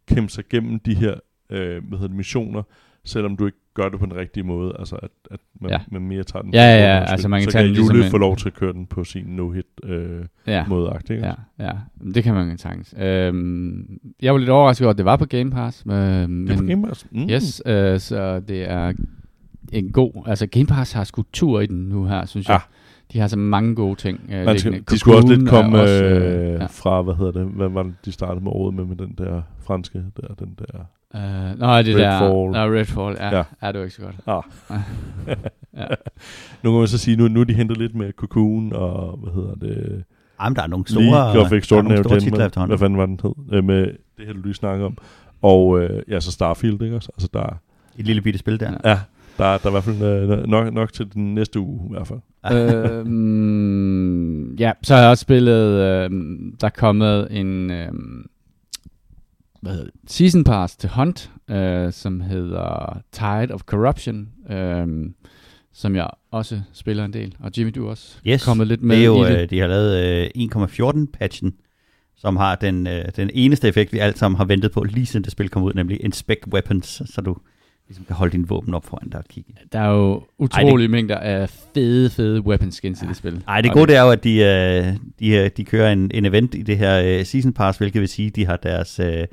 kæmpe sig gennem de her øh, hvad hedder det, missioner, selvom du ikke gør det på den rigtige måde. Altså, at, at man, Ja. man mere tager den Ja, ja, ja, altså, man kan så tage kan ligesom Jule en- få lov til at køre den på sin no-hit øh, ja. måde ikke? Ja, ja. Det kan man sagtens. Øhm, jeg var lidt overrasket over, at det var på Game Pass. Øh, men, Det er på Game Pass. Mm. Yes, øh, så det er en god... Altså, Game Pass har sgu tur i den nu her, synes jeg. Ja. De har så mange gode ting. Øh, Man skal, de skulle også lidt komme også, øh, ja. fra, hvad hedder det, hvad var det, de startede med året med, med den der franske, der, den der... Øh, nå, det der... Redfall. Nå, Redfall, ja. ja. Ja. det var ikke så godt. Ah. Ja. Nu kan man så sige, nu, nu er de hentet lidt med Cocoon og, hvad hedder det, Jamen, der er nogle store, League of der er nogle Extraordinary store titler hvad fanden var den hed, øh, med det her, du lige snakker om. Og øh, ja, så Starfield, ikke også? Altså, der, Et lille bitte spil der. Ja. ja, der, der er i hvert fald øh, nok, nok til den næste uge, i hvert fald. Øhm, ja, så har jeg også spillet, øhm, der er kommet en øhm, hvad hedder det, season pass til Hunt, øh, som hedder Tide of Corruption, øhm, som jeg også spiller en del. Og Jimmy, du er også Yes, kommet lidt med det er jo, i det. øh, de har lavet øh, 1.14-patchen, som har den, øh, den eneste effekt, vi alle sammen har ventet på, lige siden det spil kom ud, nemlig Inspect Weapons, så du ligesom kan holde dine våben op foran dig og kigge. Der er jo utrolige Ej, mængder af fede, fede weapon skins i det spil. Ej, det gode det er jo, at de, øh, de, øh, de kører en, en event i det her øh, Season Pass, hvilket vil sige, at de har deres øh,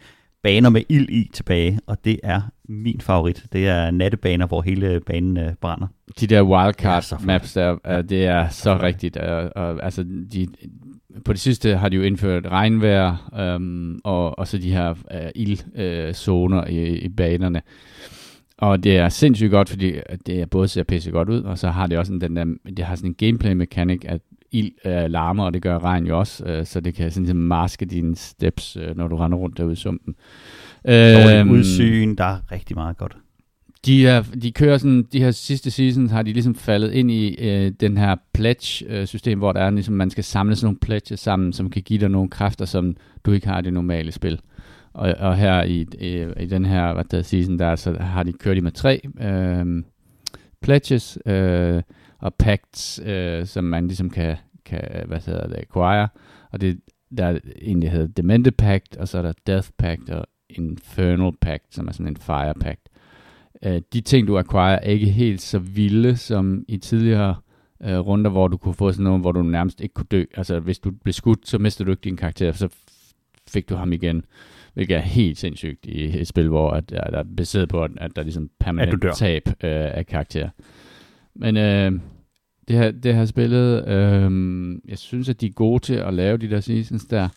baner med ild i tilbage, og det er min favorit. Det er nattebaner, hvor hele banen øh, brænder. De der wildcard Ja, maps der, uh, det er så flot. rigtigt. Uh, og, altså, de, på det sidste har de jo indført regnvejr, um, og, og så de her uh, ildzoner uh, i, i banerne. Og det er sindssygt godt, fordi det er både ser pisse godt ud, og så har det også en, den der, det har sådan en gameplay mekanik, at ild uh, larmer, og det gør regn jo også, uh, så det kan sådan ligesom maske dine steps, uh, når du render rundt derude i sumpen. Øhm, udsyn, der er rigtig meget godt. de, er, de kører sådan, de her sidste seasons har de ligesom faldet ind i øh, den her pledge-system, hvor der er ligesom, man skal samle sådan nogle pledges sammen, som kan give dig nogle kræfter, som du ikke har i det normale spil. Og, og her i, i, i den her hvad der season, der så har de kørt de med tre øh, pledges øh, og pacts, øh, som man ligesom kan, kan hvad hedder det, acquire. Og det, der egentlig hedder Demente Pact, og så er der Death Pact og Infernal Pact, som er sådan en Fire Pact. øh, de ting, du acquire, er ikke helt så vilde som i tidligere øh, runder, hvor du kunne få sådan noget, hvor du nærmest ikke kunne dø. Altså, hvis du blev skudt, så mister du ikke din karakter, så fik du ham igen. Hvilket er helt sindssygt i et spil, hvor at, at der er baseret på, at, at der er ligesom permanent tab øh, af karakter. Men øh, det, her, det her spillet, øh, jeg synes, at de er gode til at lave de der seasons der.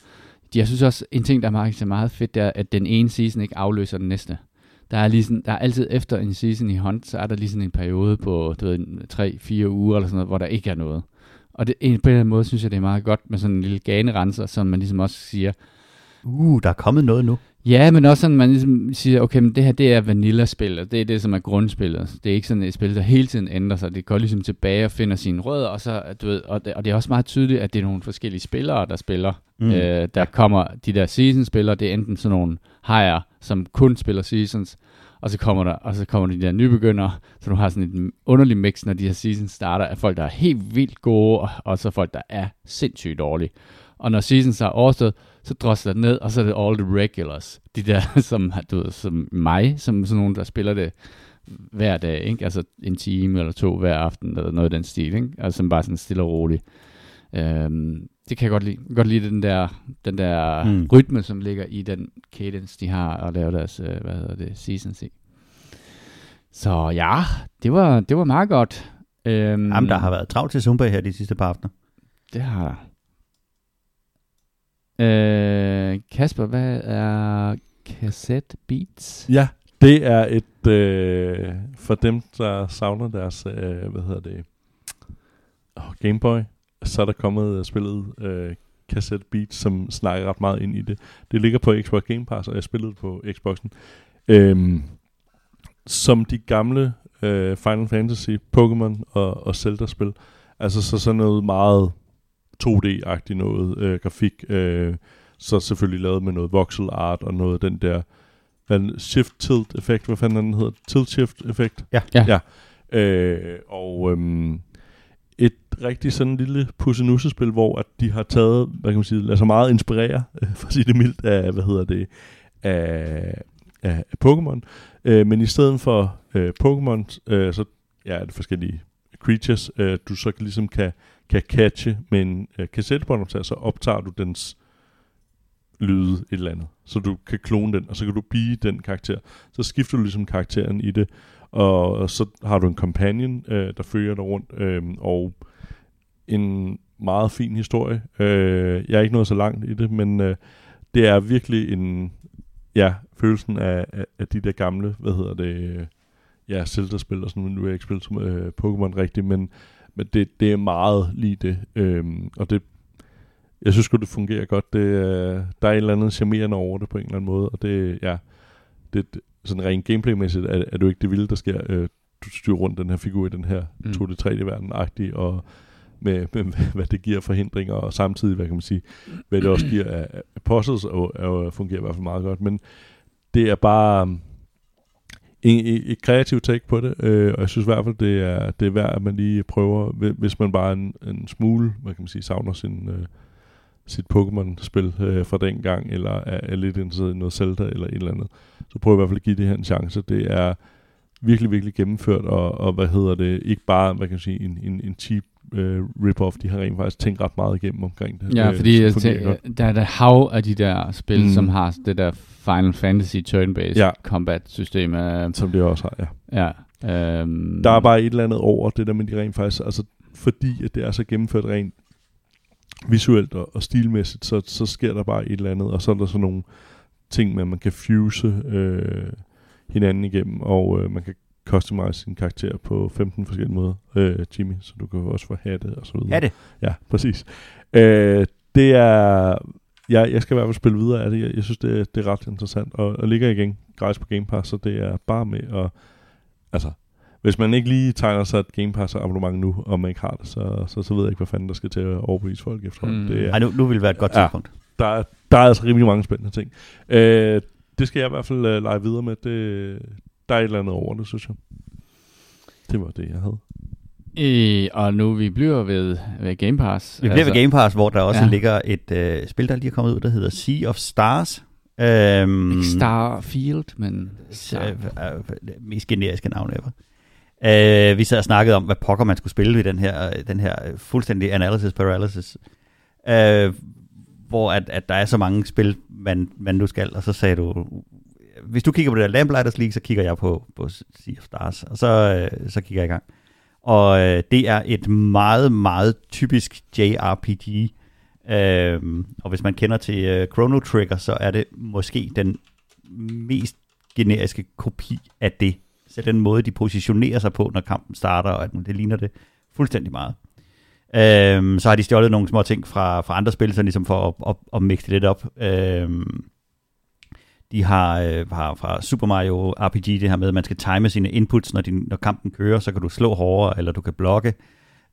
Jeg synes også, en ting, der er meget, meget fedt, det er, at den ene season ikke afløser den næste. Der er, lige sådan, der er altid efter en season i Hunt, så er der lige sådan en periode på du ved, 3-4 uger, eller sådan noget, hvor der ikke er noget. Og det, på en eller anden måde synes jeg, det er meget godt med sådan en lille ganerenser, som man ligesom også siger, Uh, der er kommet noget nu. Ja, men også sådan, man ligesom siger, okay, men det her, det er vanilla-spil, og det er det, som er grundspillet. Det er ikke sådan et spil, der hele tiden ændrer sig. Det går ligesom tilbage og finder sine rødder, og, så, du ved, og, det, og det er også meget tydeligt, at det er nogle forskellige spillere, der spiller. Mm. Øh, der kommer de der season-spillere, det er enten sådan nogle hajer, som kun spiller seasons, og så kommer der, og så kommer de der nybegyndere, så du har sådan et underligt mix, når de her seasons starter, af folk, der er helt vildt gode, og, og så folk, der er sindssygt dårlige. Og når seasons er overstået, så drosler det ned, og så er det all the regulars. De der, som, du ved, som mig, som sådan nogen, der spiller det hver dag, ikke? Altså en time eller to hver aften, eller noget af den stil, ikke? Altså som bare sådan stille og roligt. Øhm, det kan jeg godt lide. Jeg godt lide den der, den der mm. rytme, som ligger i den cadence, de har at lave deres, øh, hvad hedder det, seasons i. Så ja, det var, det var meget godt. Øhm, Jamen, der har været travlt til Zumba her de sidste par aftener. Det har der. Øh, Kasper, hvad er cassette beats? Ja, det er et, øh, for dem, der savner deres, øh, hvad hedder det, oh, Gameboy, så er der kommet uh, spillet øh, Cassette Beats, som snakker ret meget ind i det. Det ligger på Xbox Game Pass, og jeg spillede på Xboxen. Øhm, som de gamle øh, Final Fantasy, Pokémon og, og Zelda-spil. Altså så sådan noget meget 2D-agtigt noget øh, grafik. Øh, så selvfølgelig lavet med noget voxel art og noget den der hvad, shift tilt effekt, hvad fanden den hedder? Tilt shift effekt? Ja. ja. ja. Øh, og øhm, et rigtig sådan lille pussenussespil, hvor at de har taget, hvad kan man sige, lade sig meget inspirere, øh, for at sige det mildt, af, hvad hedder det, af, af, af Pokémon. Øh, men i stedet for øh, Pokémon, øh, så ja, er det forskellige creatures, øh, du så ligesom kan kan catche med en øh, kassettebåndoptager, så optager du dens lyde et eller andet. Så du kan klone den, og så kan du blive den karakter. Så skifter du ligesom karakteren i det, og så har du en companion, øh, der følger dig rundt, øh, og en meget fin historie. Øh, jeg er ikke nået så langt i det, men øh, det er virkelig en, ja, følelsen af, af, af de der gamle, hvad hedder det, øh, ja, Zelda-spil og sådan, nu har jeg ikke spillet øh, Pokémon rigtigt, men men det, det er meget lige det. Øhm, og det, jeg synes godt det fungerer godt. Det, øh, der er et eller andet charmerende over det på en eller anden måde. Og det, ja, det, sådan rent gameplaymæssigt er, er det jo ikke det vilde, der sker. Øh, du styrer rundt den her figur i den her mm. 2D-3D-verden-agtig, og med, med, hvad det giver forhindringer, og samtidig, hvad kan man sige, hvad det også giver af, af puzzles, og, og fungerer i hvert fald meget godt. Men det er bare en, et kreativt take på det, øh, og jeg synes i hvert fald, det er, det er værd, at man lige prøver, hvis man bare en, en smule, hvad kan man sige, savner sin, øh, sit Pokémon-spil øh, fra den gang, eller er, er lidt interesseret i noget Zelda eller et eller andet, så prøv i hvert fald at give det her en chance. Det er virkelig, virkelig gennemført, og, og hvad hedder det, ikke bare, hvad kan man sige, en, en, en cheap øh, rip-off, de har rent faktisk tænkt ret meget igennem omkring det. Ja, fordi øh, det, der er der hav af de der spil, mm. som har det der Final Fantasy turn-based ja. combat-system. Uh, som det også har, ja. ja um, der er bare et eller andet over det der med de rent faktisk, altså fordi at det er så gennemført rent visuelt og, og stilmæssigt, så, så sker der bare et eller andet, og så er der sådan nogle ting med, at man kan fuse øh, hinanden igennem, og øh, man kan customize sin karakter på 15 forskellige måder, øh, Jimmy, så du kan også få hatte og så videre. Hatte? Ja, præcis. Øh, det er... Jeg, jeg skal i hvert fald spille videre af det. Jeg, jeg synes, det, er, det er ret interessant. Og, og ligger igen gratis på Game Pass, så det er bare med at... Altså, hvis man ikke lige tegner sig et Game Pass abonnement nu, og man ikke har det, så, så, så ved jeg ikke, hvad fanden der skal til at overbevise folk efter. Mm. Det er, Ej, nu, nu vil det være et godt tidspunkt. Ja, der, er, der er altså rimelig mange spændende ting. Øh, det skal jeg i hvert fald uh, lege videre med. Det, der er et eller andet over det, synes jeg. Det var det, jeg havde. Øh, og nu vi bliver ved, ved Game Pass. Vi bliver altså, ved Game Pass, hvor der også ja. ligger et øh, spil, der lige er kommet ud, der hedder Sea of Stars. Øhm, Ikke Starfield, men... Så, øh, øh, mest generiske navn ever. Øh, vi sad og snakkede om, hvad pokker man skulle spille i den her, den her fuldstændig analysis paralysis. Øh, hvor at, at der er så mange spil, man, man nu skal, og så sagde du, hvis du kigger på det der Lamplighters League, så kigger jeg på, på Sea of Stars, og så, øh, så kigger jeg i gang. Og øh, det er et meget, meget typisk JRPG. Øh, og hvis man kender til øh, Chrono Trigger, så er det måske den mest generiske kopi af det. Så den måde, de positionerer sig på, når kampen starter, og at det ligner det fuldstændig meget. Øhm, så har de stjålet nogle små ting fra, fra andre spil, så ligesom for at, at, at mixe det lidt op. Øhm, de har, øh, har fra Super Mario RPG det her med, at man skal time sine inputs, når, din, når kampen kører, så kan du slå hårdere, eller du kan blokke.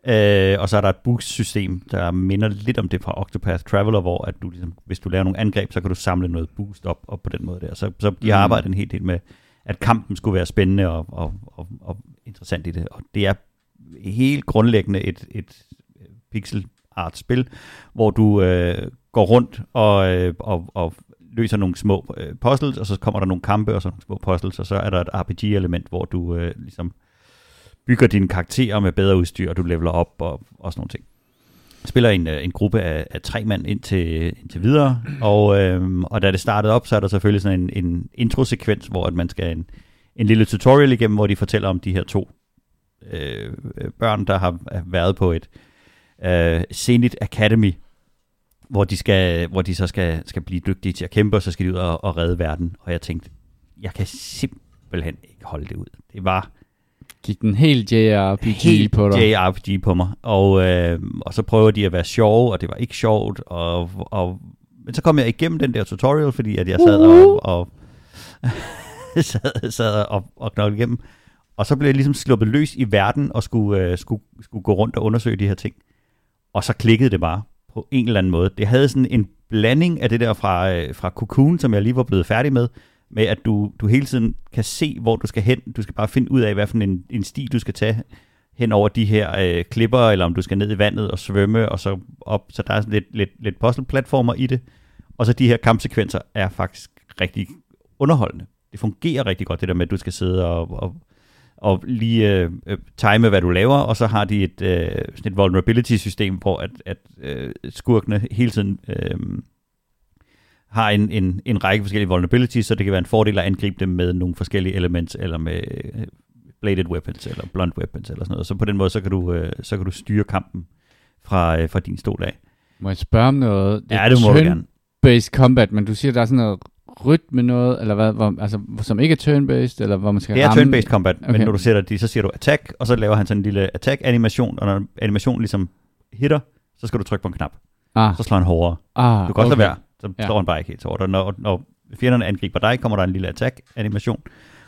Øh, og så er der et boost-system, der minder lidt om det fra Octopath Traveler, hvor at du, ligesom, hvis du laver nogle angreb, så kan du samle noget boost op, op på den måde der. Så, så de har Mm. arbejdet en hel del med, at kampen skulle være spændende og, og, og, og interessant i det. Og det er helt grundlæggende et, et pixel art spil, hvor du øh, går rundt og, øh, og, og løser nogle små øh, puzzles, og så kommer der nogle kampe og så nogle små puzzles, og så er der et RPG-element, hvor du øh, ligesom bygger dine karakterer med bedre udstyr, og du leveler op og, og sådan nogle ting. Spiller en, øh, en gruppe af, af tre mand indtil, indtil videre, og, øh, og da det startede op, så er der selvfølgelig sådan en, en introsekvens, hvor at man skal en, en lille tutorial igennem, hvor de fortæller om de her to øh, øh børn, der har været på et øh, Zenith Academy, hvor de, skal, hvor de så skal, skal blive dygtige til at kæmpe, og så skal de ud og, og redde verden. Og jeg tænkte, jeg kan simpelthen ikke holde det ud. Det var Gik den helt JRPG helt på dig? JRPG på mig. Og, øh, og så prøver de at være sjove, og det var ikke sjovt. Og, og, men så kom jeg igennem den der tutorial, fordi at jeg sad og, og sad, sad og, og knoglede igennem. Og så blev jeg ligesom sluppet løs i verden og skulle, øh, skulle, skulle gå rundt og undersøge de her ting. Og så klikkede det bare på en eller anden måde. Det havde sådan en blanding af det der fra, øh, fra Cocoon, som jeg lige var blevet færdig med, med at du, du hele tiden kan se, hvor du skal hen. Du skal bare finde ud af, hvad for en, en sti du skal tage hen over de her øh, klipper, eller om du skal ned i vandet og svømme, og så op. Så der er sådan lidt, lidt, lidt puzzle-platformer i det. Og så de her kampsekvenser er faktisk rigtig underholdende. Det fungerer rigtig godt, det der med, at du skal sidde og, og, og lige øh, øh, time, hvad du laver, og så har de et, øh, sådan et vulnerability-system, hvor at, at øh, skurkene hele tiden øh, har en, en, en række forskellige vulnerabilities, så det kan være en fordel at angribe dem med nogle forskellige elements, eller med øh, bladed weapons, eller blunt weapons, eller sådan noget. Så på den måde, så kan du, øh, så kan du styre kampen fra, øh, fra din stol af. Må jeg spørge om noget? Ja, det må du gerne. Turn-based combat, men du siger, der er sådan noget rytme noget, eller hvad, hvor, altså, som ikke er turn-based, eller hvor man skal Det er ramme... turn-based combat, okay. men når du sætter de, så siger du attack, og så laver han sådan en lille attack-animation, og når animationen ligesom hitter, så skal du trykke på en knap. Ah, Så slår han hårdere. ah, Du kan også okay. lade være, så Ja. slår han bare ikke helt hårdt. Og når, når fjenderne angriber dig, kommer der en lille attack-animation,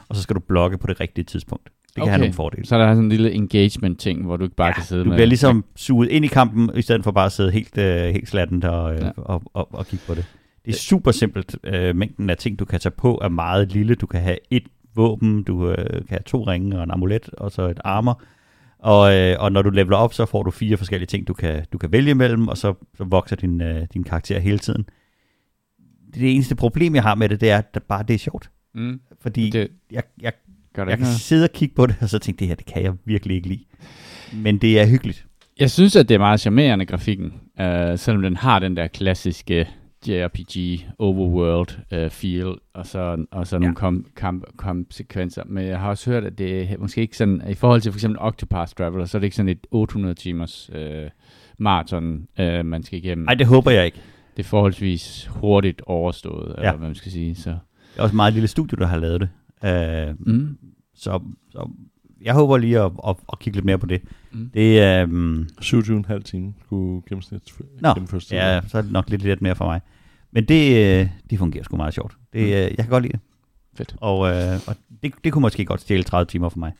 og så skal du blokke på det rigtige tidspunkt. Det kan Okay. have nogle fordele. Så er der sådan en lille engagement-ting, hvor du ikke bare Ja, kan sidde du med... bliver ligesom suget ind i kampen, i stedet for bare at sidde helt, øh, helt slattent og, øh, Ja. ja. og, og, og kigge på det. Det er super simpelt. Øh, mængden af ting, du kan tage på, er meget lille. Du kan have et våben, du øh, kan have to ringe og en amulet, og så et armor. Og, øh, og når du leveler op, så får du fire forskellige ting, du kan, du kan vælge mellem, og så, så vokser din, øh, din karakter hele tiden. Det eneste problem, jeg har med det, det er, at bare det er sjovt. Mm, Fordi det jeg, jeg, gør det jeg kan noget. sidde og kigge på det, og så tænke, det her, det kan jeg virkelig ikke lide. Men det er hyggeligt. Jeg synes, at det er meget charmerende, grafikken. Uh, selvom den har den der klassiske JRPG overworld uh, feel, og så, og så nogle Ja. kom, kamp, kampsekvenser. Men jeg har også hørt, at det er måske ikke sådan, i forhold til for eksempel Octopath Traveler, så er det ikke sådan et 800 timers uh, maraton, uh, man skal igennem. Nej, det håber jeg ikke. Det er forholdsvis hurtigt overstået, ja. eller hvad man skal sige. Så. Det er også et meget lille studie, der har lavet det. Uh, Mm. så, så jeg håber lige at, at, at kigge lidt mere på det. Mm. Det er... Um, 27,5 timer skulle gennemsnit Nå, gennemføres til. ja, så er det nok lidt, lidt mere for mig. Men det, øh, det fungerer sgu meget sjovt. Det, Mm. øh, jeg kan godt lide det. Fedt. Og, øh, og det, det kunne måske godt stjæle 30 timer for mig.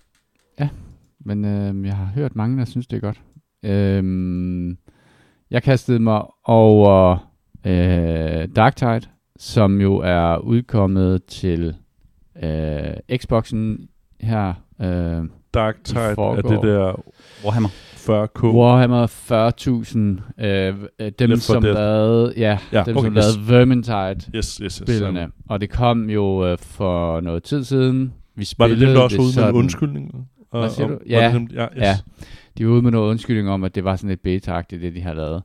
Men øh, jeg har hørt mange, der synes, det er godt. Øhm, jeg kastede mig over øh, Darktide, som jo er udkommet til øh, Xboxen her øh, Dark Tide er det der Warhammer. 40k. Warhammer 40.000, øh, øh, dem Left 4 som lavede, ja, Ja, dem okay, som yes. lavede Vermintide Yes, yes, yes. spillerne. Og det kom jo øh, for noget tid siden. Vi Var det dem, der også var ude med en sådan- undskyldning? Og- Hvad siger og- du? Ja. dem- ja, yes. Ja. De var ude med noget undskyldning om, at det var sådan lidt beta det de har lavet.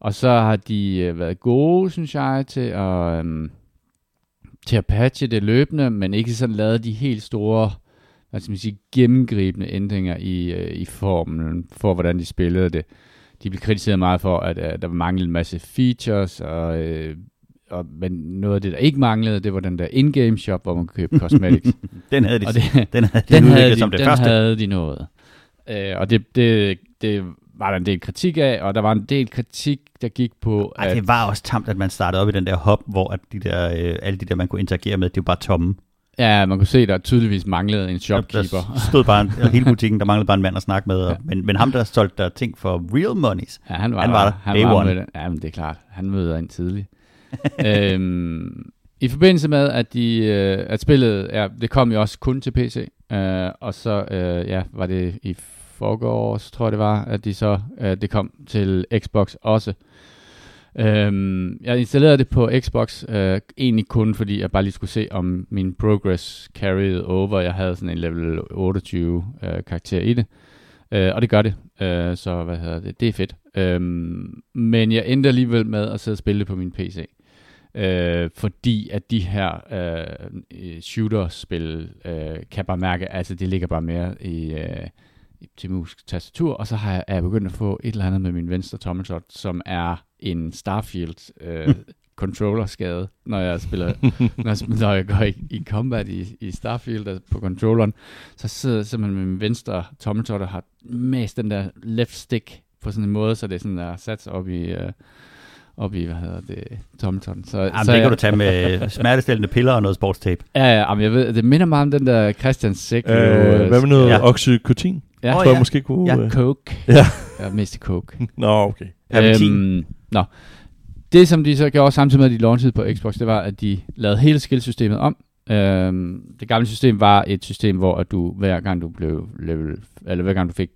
Og så har de øh, været gode, synes jeg, til at, øhm, til at patche det løbende, men ikke sådan lavet de helt store, hvad skal man sige, gennemgribende ændringer i, øh, i formen for, hvordan de spillede det. De blev kritiseret meget for, at øh, der manglede en masse features, og, øh, og, men noget af det, der ikke manglede, det var den der in-game shop, hvor man kunne købe cosmetics. Den havde de, og det, den havde de den havde de, som det den første. havde de nået. Øh, og det, det, det var der en del kritik af, og der var en del kritik, der gik på, Ej, at det var også tamt, at man startede op i den der hop, hvor at de der, øh, alle de der, man kunne interagere med, det var bare tomme. Ja, man kunne se, der tydeligvis manglede en shopkeeper. Der stod bare en, hele butikken, der manglede bare en mand at snakke med. Og, Ja. men, men ham, der solgte der ting for real monies, Ja, han var, Han var der. Han var med. Ja, men det er klart. Han møder ind tidligt. øhm, I forbindelse med, at, de, øh, at spillet, ja, det kom jo også kun til PC, øh, og så øh, ja, var det i forgårs, tror jeg det var, at de så, øh, det kom til Xbox også. Øhm, jeg installerede det på Xbox, øh, egentlig kun fordi jeg bare lige skulle se, om min progress carried over. Jeg havde sådan en level 28 øh, karakter i det. Øh, og det gør det. Øh, så hvad hedder det? Det er fedt. Øhm, men jeg endte alligevel med at sidde og spille det på min PC. Øh, fordi at de her øh, shooter-spil, øh, kan bare mærke, altså det ligger bare mere i, øh, i- til mus tastatur, og så har jeg, er jeg begyndt at få et eller andet med min venstre tommeltot, som er en Starfield øh, controller-skade, når jeg spiller, når, jeg, spiller- når jeg går i, i combat i, i Starfield altså på controlleren, så sidder jeg simpelthen med min venstre tommeltot og har mest den der left stick på sådan en måde, så det er sådan der sat sig op i, øh, op i, hvad hedder det, tommeltotten. Så, Jamen, så det jeg, kan du tage med smertestillende piller og noget sportstape. Ja, ja, jamen, jeg ved, det minder meget om den der Christian Sæk. Øh, hvad med noget Ja. ja. oxycotin? Ja, tror jeg ja. måske kunne... Ja. øh, coke. Ja. Ja, mest coke. Nå, okay. Øhm, nå. Det, som de så gjorde samtidig med, at de launchede på Xbox, det var, at de lavede hele skillsystemet om. Øhm, det gamle system var et system, hvor at du hver gang du blev level, eller hver gang du fik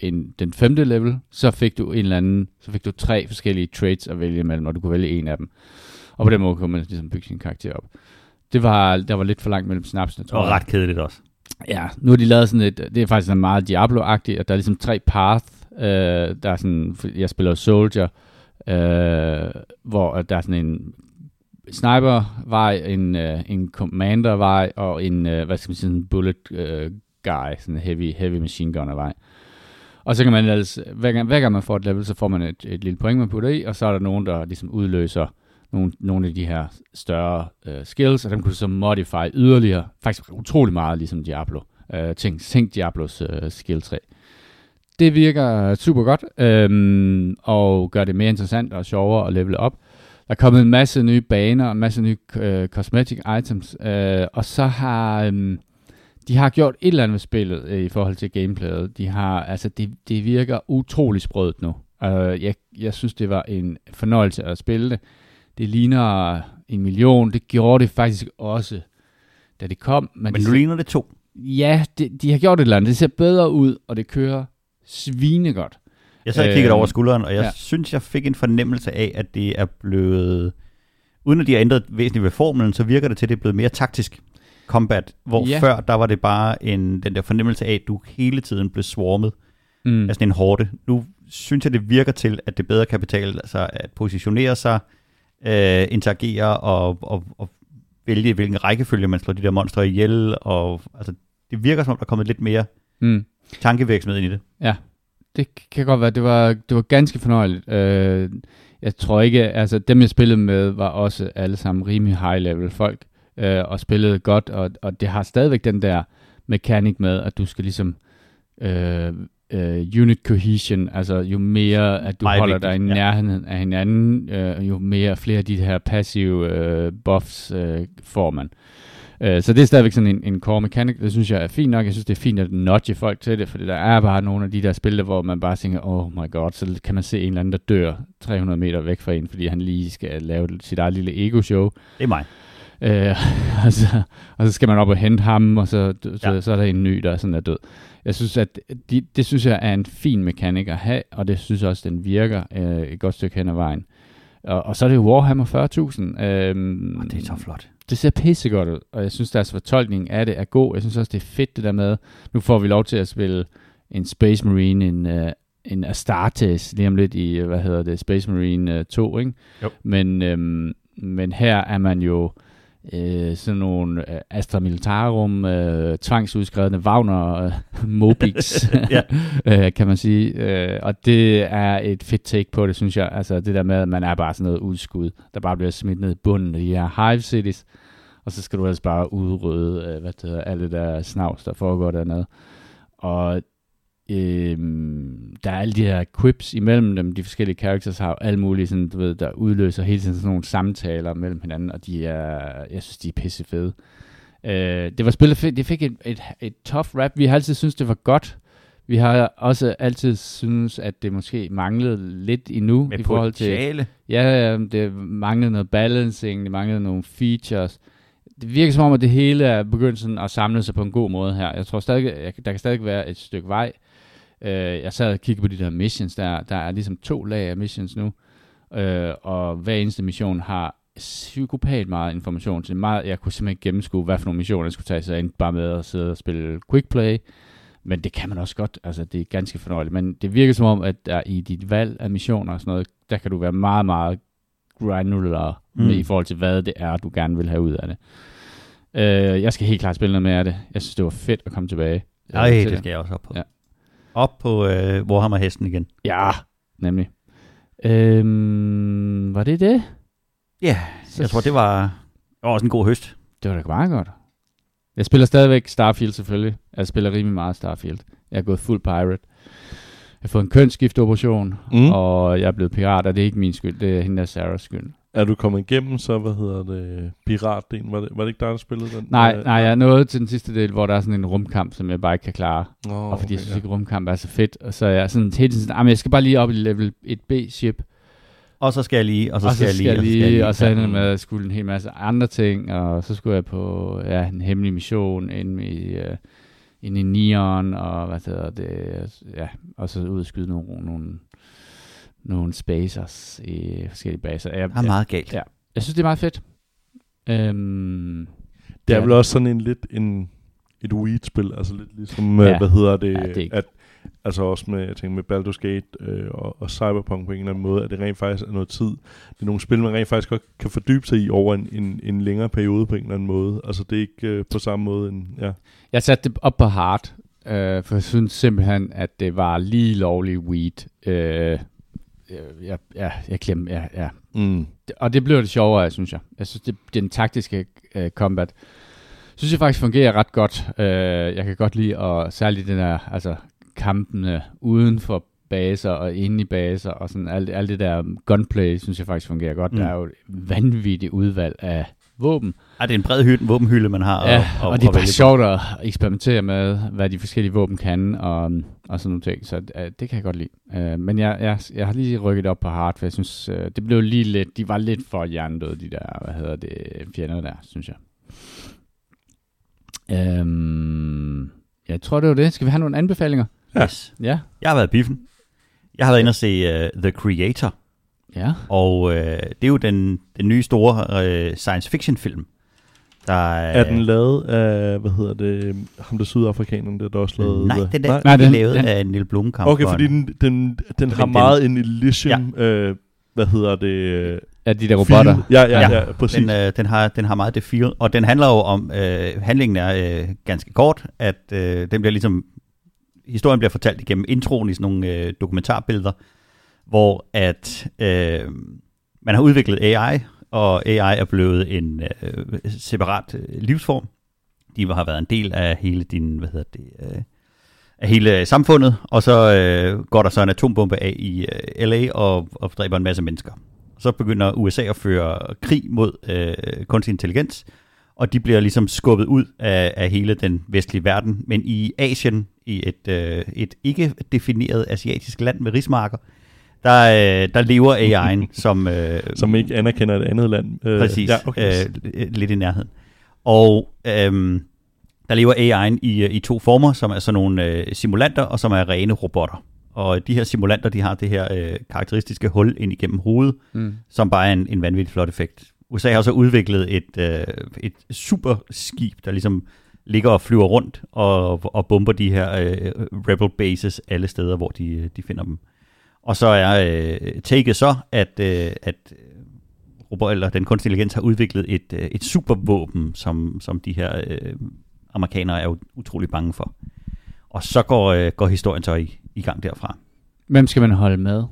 en, den femte level, så fik du en eller anden, så fik du tre forskellige traits at vælge imellem, og du kunne vælge en af dem. Og på den måde kunne man ligesom bygge sin karakter op. Det var, der var lidt for langt mellem snapsene, tror jeg. ret kedeligt også. Ja, nu har de lavet sådan et, det er faktisk sådan meget Diablo-agtigt, at der er ligesom tre path, øh, der er sådan, jeg spiller Soldier, øh, hvor at der er sådan en sniper-vej, en, øh, en commander-vej, og en, øh, hvad skal man sige, en bullet øh, guy, sådan en heavy, heavy machine gunner-vej. Og så kan man ellers, hver gang, hver gang man får et level, så får man et, et lille point, man putter i, og så er der nogen, der ligesom udløser nogle, nogle af de her større øh, skills, og dem kunne du så modify yderligere, faktisk utrolig meget ligesom Diablo. Øh, tænk, tænk Diablos øh, skill 3. Det virker super godt, øh, øhm, og gør det mere interessant og sjovere at levele op. Der er kommet en masse nye baner, en masse nye øh, cosmetic items, øh, og så har Øh, de har gjort et eller andet med spillet øh, i forhold til gameplayet. De har, altså det, det virker utrolig sprødt nu. Øh, jeg, jeg synes, det var en fornøjelse at spille det. Det ligner en million. Det gjorde det faktisk også, da det kom. Men det nu ligner det to. Ja, det, de har gjort et eller andet. Det ser bedre ud, og det kører svinegodt. Jeg sad og kiggede Øhm, over skulderen, og jeg ja. synes, jeg fik en fornemmelse af, at det er blevet... Uden at de har ændret væsentligt ved formelen, så virker det til, at det er blevet mere taktisk combat, hvor Ja. ja. før, der var det bare en, den der fornemmelse af, at du hele tiden blev swarmet Mm. af sådan en hårde. Nu synes jeg, det virker til, at det bedre kan betale sig at positionere sig, øh, interagere og, og, og vælge, hvilken rækkefølge man slår de der monstre ihjel. Og, altså, det virker som om, der er kommet lidt mere Mm. tankevirksomhed ind i det. Det kan godt være. Det var, det var ganske fornøjeligt. Øh, jeg tror ikke, altså dem jeg spillede med, var også alle sammen rimelig high level folk, øh, og spillede godt, og, og det har stadigvæk den der mekanik med, at du skal ligesom øh, øh, unit cohesion, altså jo mere at du Meget holder vigtigt, dig i ja. nærheden af hinanden, øh, jo mere flere af de her passive øh, buffs øh, får man. Øh, så det er stadigvæk sådan en, en core mechanic, det synes jeg er fint nok. Jeg synes, det er fint at nudge folk til det, for der er bare nogle af de der spil, hvor man bare tænker, oh my god, så kan man se en eller anden, der dør 300 meter væk fra en, fordi han lige skal lave sit eget lille ego-show. Det er mig. Øh, og, så, og så skal man op og hente ham, og så, så, Ja. så er der en ny, der sådan er død. Jeg synes, at de, det synes jeg er en fin mekanik at have, og det synes jeg også, den virker øh, et godt stykke hen ad vejen. Og, og så er det Warhammer 40.000. Øhm, Og det er så flot. det ser pissegodt ud, og jeg synes, deres fortolkning af det er god. Jeg synes også, det er fedt det der med, nu får vi lov til at spille en Space Marine, en, uh, en Astartes, lige om lidt i, hvad hedder det, Space Marine uh, 2, ikke? Jo. Men, øhm, men her er man jo øh, sådan nogle øh, Astra Militarum, øh, tvangsudskrevne Wagner øh, Mobix, Ja. øh, kan man sige. Øh, og det er et fedt take på det, synes jeg. Altså det der med, at man er bare sådan noget udskud, der bare bliver smidt ned i bunden af de her hive cities, og så skal du ellers bare udrydde, øh, hvad det hedder, alt det der snavs, der foregår dernede. Og øhm, der er alle de her quips imellem dem, de forskellige characters har alle mulige, sådan, du ved, der udløser hele tiden sådan nogle samtaler mellem hinanden, og de er, jeg synes, de er pisse fede. Øh, det var spillet det fik et, et, et tough rap, vi har altid synes det var godt, vi har også altid synes at det måske manglede lidt endnu Med i forhold til, potentiale. Ja, ja, det manglede noget balancing, det manglede nogle features. Det virker som om, at det hele er begyndt sådan at samle sig på en god måde her. Jeg tror stadig, der kan stadig være et stykke vej. Uh, jeg sad og kiggede på de der missions, der, der er ligesom to lag af missions nu. Uh, og hver eneste mission har psykopat meget information til meget. Jeg kunne simpelthen gennemskue, hvad for nogle missioner jeg skulle tage sig ind, bare med at sidde og spille quick play. Men det kan man også godt. Altså, det er ganske fornøjeligt. Men det virker som om, at der i dit valg af missioner og sådan noget, der kan du være meget, meget granular mm. I forhold til, hvad det er, du gerne vil have ud af det. Uh, jeg skal helt klart spille noget mere af det. Jeg synes, det var fedt at komme tilbage. Nej, øh, det skal jeg også op på. Ja. Op på øh, Warhammer-hesten igen. Ja, nemlig. Øhm, var det det? Ja, Så- jeg tror, det var, det var også en god høst. Det var da meget godt. Jeg spiller stadigvæk Starfield selvfølgelig. Jeg spiller rimelig meget Starfield. Jeg er gået fuld pirate. Jeg har fået en kønsskifteoperation, Mm. mm. og jeg er blevet pirat, og det er ikke min skyld. Det er hende der Sarahs skyld. Er du kommet igennem, så hvad hedder det, piratdelen? Var det, var det ikke dig, der spillede den? Nej, Øh, nej, jeg er nået til den sidste del, hvor der er sådan en rumkamp, som jeg bare ikke kan klare. Nå, og fordi jeg synes ja. ikke, rumkamp er så fedt. Og så er jeg sådan hele tiden sådan, "Ah, men jeg skal bare lige op i level 1B-ship. Og så skal jeg lige, og så og skal, så skal jeg lige, og så skal jeg lige. og så ender med, at jeg skulle en hel masse andre ting, og så skulle jeg på ja, en hemmelig mission inde i, uh, inde i Neon, og hvad hedder det, ja, og så ud og skyde nogle, nogle, nogle spacers i forskellige baser. Jeg, er meget galt. Ja. jeg synes, det er meget fedt. Øhm, Det er ja. vel også sådan en lidt en, et weed-spil, altså lidt ligesom, Ja. ja. hvad hedder det, Ja, det ikke- at, altså også med, jeg tænker med Baldur's Gate øh, og, og Cyberpunk på en eller anden måde, at det rent faktisk er noget tid. Det er nogle spil, man rent faktisk godt kan fordybe sig i over en, en, en længere periode på en eller anden måde. Altså det er ikke øh, på samme måde en, ja. Jeg satte det op på hard, øh, for jeg synes simpelthen, at det var lige lovlig weed. Øh, jeg, jeg, jeg klemte, ja, ja. Mm. Og det blev det sjovere, synes jeg. Jeg synes, det, den taktiske øh, combat, synes jeg faktisk fungerer ret godt. Øh, jeg kan godt lide, og særligt den der, altså kampene uden for baser og inde i baser, og sådan alt, alt det der gunplay, synes jeg faktisk fungerer godt. Mm. Der er jo et vanvittigt udvalg af våben. Ej, det er en bred hylde, våbenhylde, man har. Ja, og, og, og det er bare sjovt at eksperimentere med, hvad de forskellige våben kan, og, og sådan nogle ting. Så uh, det kan jeg godt lide. Uh, men jeg, jeg, jeg har lige rykket op på hard, for jeg synes, uh, det blev lige lidt, de var lidt for hjernedøde, de der, hvad hedder det, fjender der, synes jeg. Um, jeg tror, det var det. Skal vi have nogle anbefalinger? Yes. Ja. Jeg har været i biffen. Jeg har været inde og se uh, The Creator, Ja. og uh, det er jo den, den nye store uh, science fiction film. Der er, Er den lavet af, hvad hedder det, ham der sydafrikaneren, der, der også lavede... Nej, den er Nej, den- lavet den- af Neil Blomkamp. Okay, for fordi en- den, den, den har den- meget en Elysium, ja. øh, hvad hedder det... Øh, Ja, de der robotter. feel. Ja, Ja. ja, ja præcis. Den, øh, den, har, den har meget det feel, og den handler jo om, øh, handlingen er øh, ganske kort, at øh, den bliver ligesom, historien bliver fortalt igennem introen i sådan nogle øh, dokumentarbilleder, hvor at øh, man har udviklet AI, og AI er blevet en øh, separat øh, livsform. De har været en del af hele din, hvad hedder det, øh, af hele samfundet, og så øh, går der så en atombombe af i øh, LA og, og dræber en masse mennesker. Så begynder USA at føre krig mod øh, kunstig intelligens, og de bliver ligesom skubbet ud af, af hele den vestlige verden. Men i Asien, i et, øh, et ikke defineret asiatisk land med rismarker, der, øh, der lever AI'en som... Øh, Som ikke anerkender et andet land. Øh, Præcis, Ja, okay. øh, lidt i nærheden. Og øhm, der lever AI'en i, øh, i to former, som er sådan nogle øh, simulanter, og som er rene robotter. Og de her simulanter, de har det her øh, karakteristiske hul ind igennem hovedet, Mm. som bare er en, en vanvittig flot effekt. USA har så udviklet et, øh, et superskib, der ligesom ligger og flyver rundt og, og bomber de her øh, rebel bases alle steder, hvor de, de finder dem. Og så er øh, taket så, at, øh, at robot, eller den kunstige intelligens har udviklet et, øh, et supervåben, som, som de her øh, amerikanere er utrolig bange for. Og så går, øh, går historien så i, i gang derfra. Hvem skal man holde med?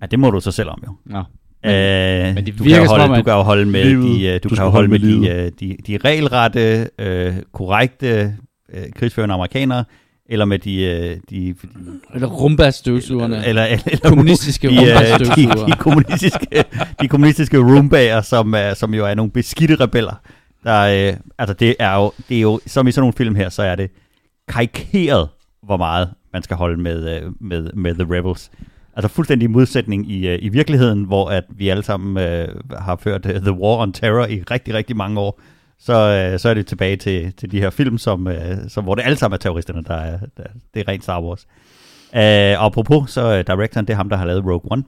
Ja, det må du så selv om jo. Nå. Men, øh, men det du, virker kan som holde, om, du kan jo holde med livet- de, øh, du, du kan holde med med de, øh, de, de regelrette, øh, korrekte øh, krigsførende amerikanere, eller med de, øh, de, Eller Rumba-støvsugerne. eller, eller, eller kommunistiske de, øh, de, Rumba-støvsugere. de, kommunistiske, de kommunistiske roombager, som, er, som jo er nogle beskidte rebeller. Der, øh, altså det er, jo, det er jo, som i sådan nogle film her, så er det karikeret, hvor meget man skal holde med, øh, med, med The Rebels. Altså fuldstændig modsætning i, øh, i virkeligheden, hvor at vi alle sammen øh, har ført The War on Terror i rigtig, rigtig mange år. Så, øh, så er det tilbage til, til de her film, som, øh, som, hvor det alle sammen er terroristerne, der er, der, det er rent Star Wars. Øh, og apropos, så uh, directoren, det er ham, der har lavet Rogue One.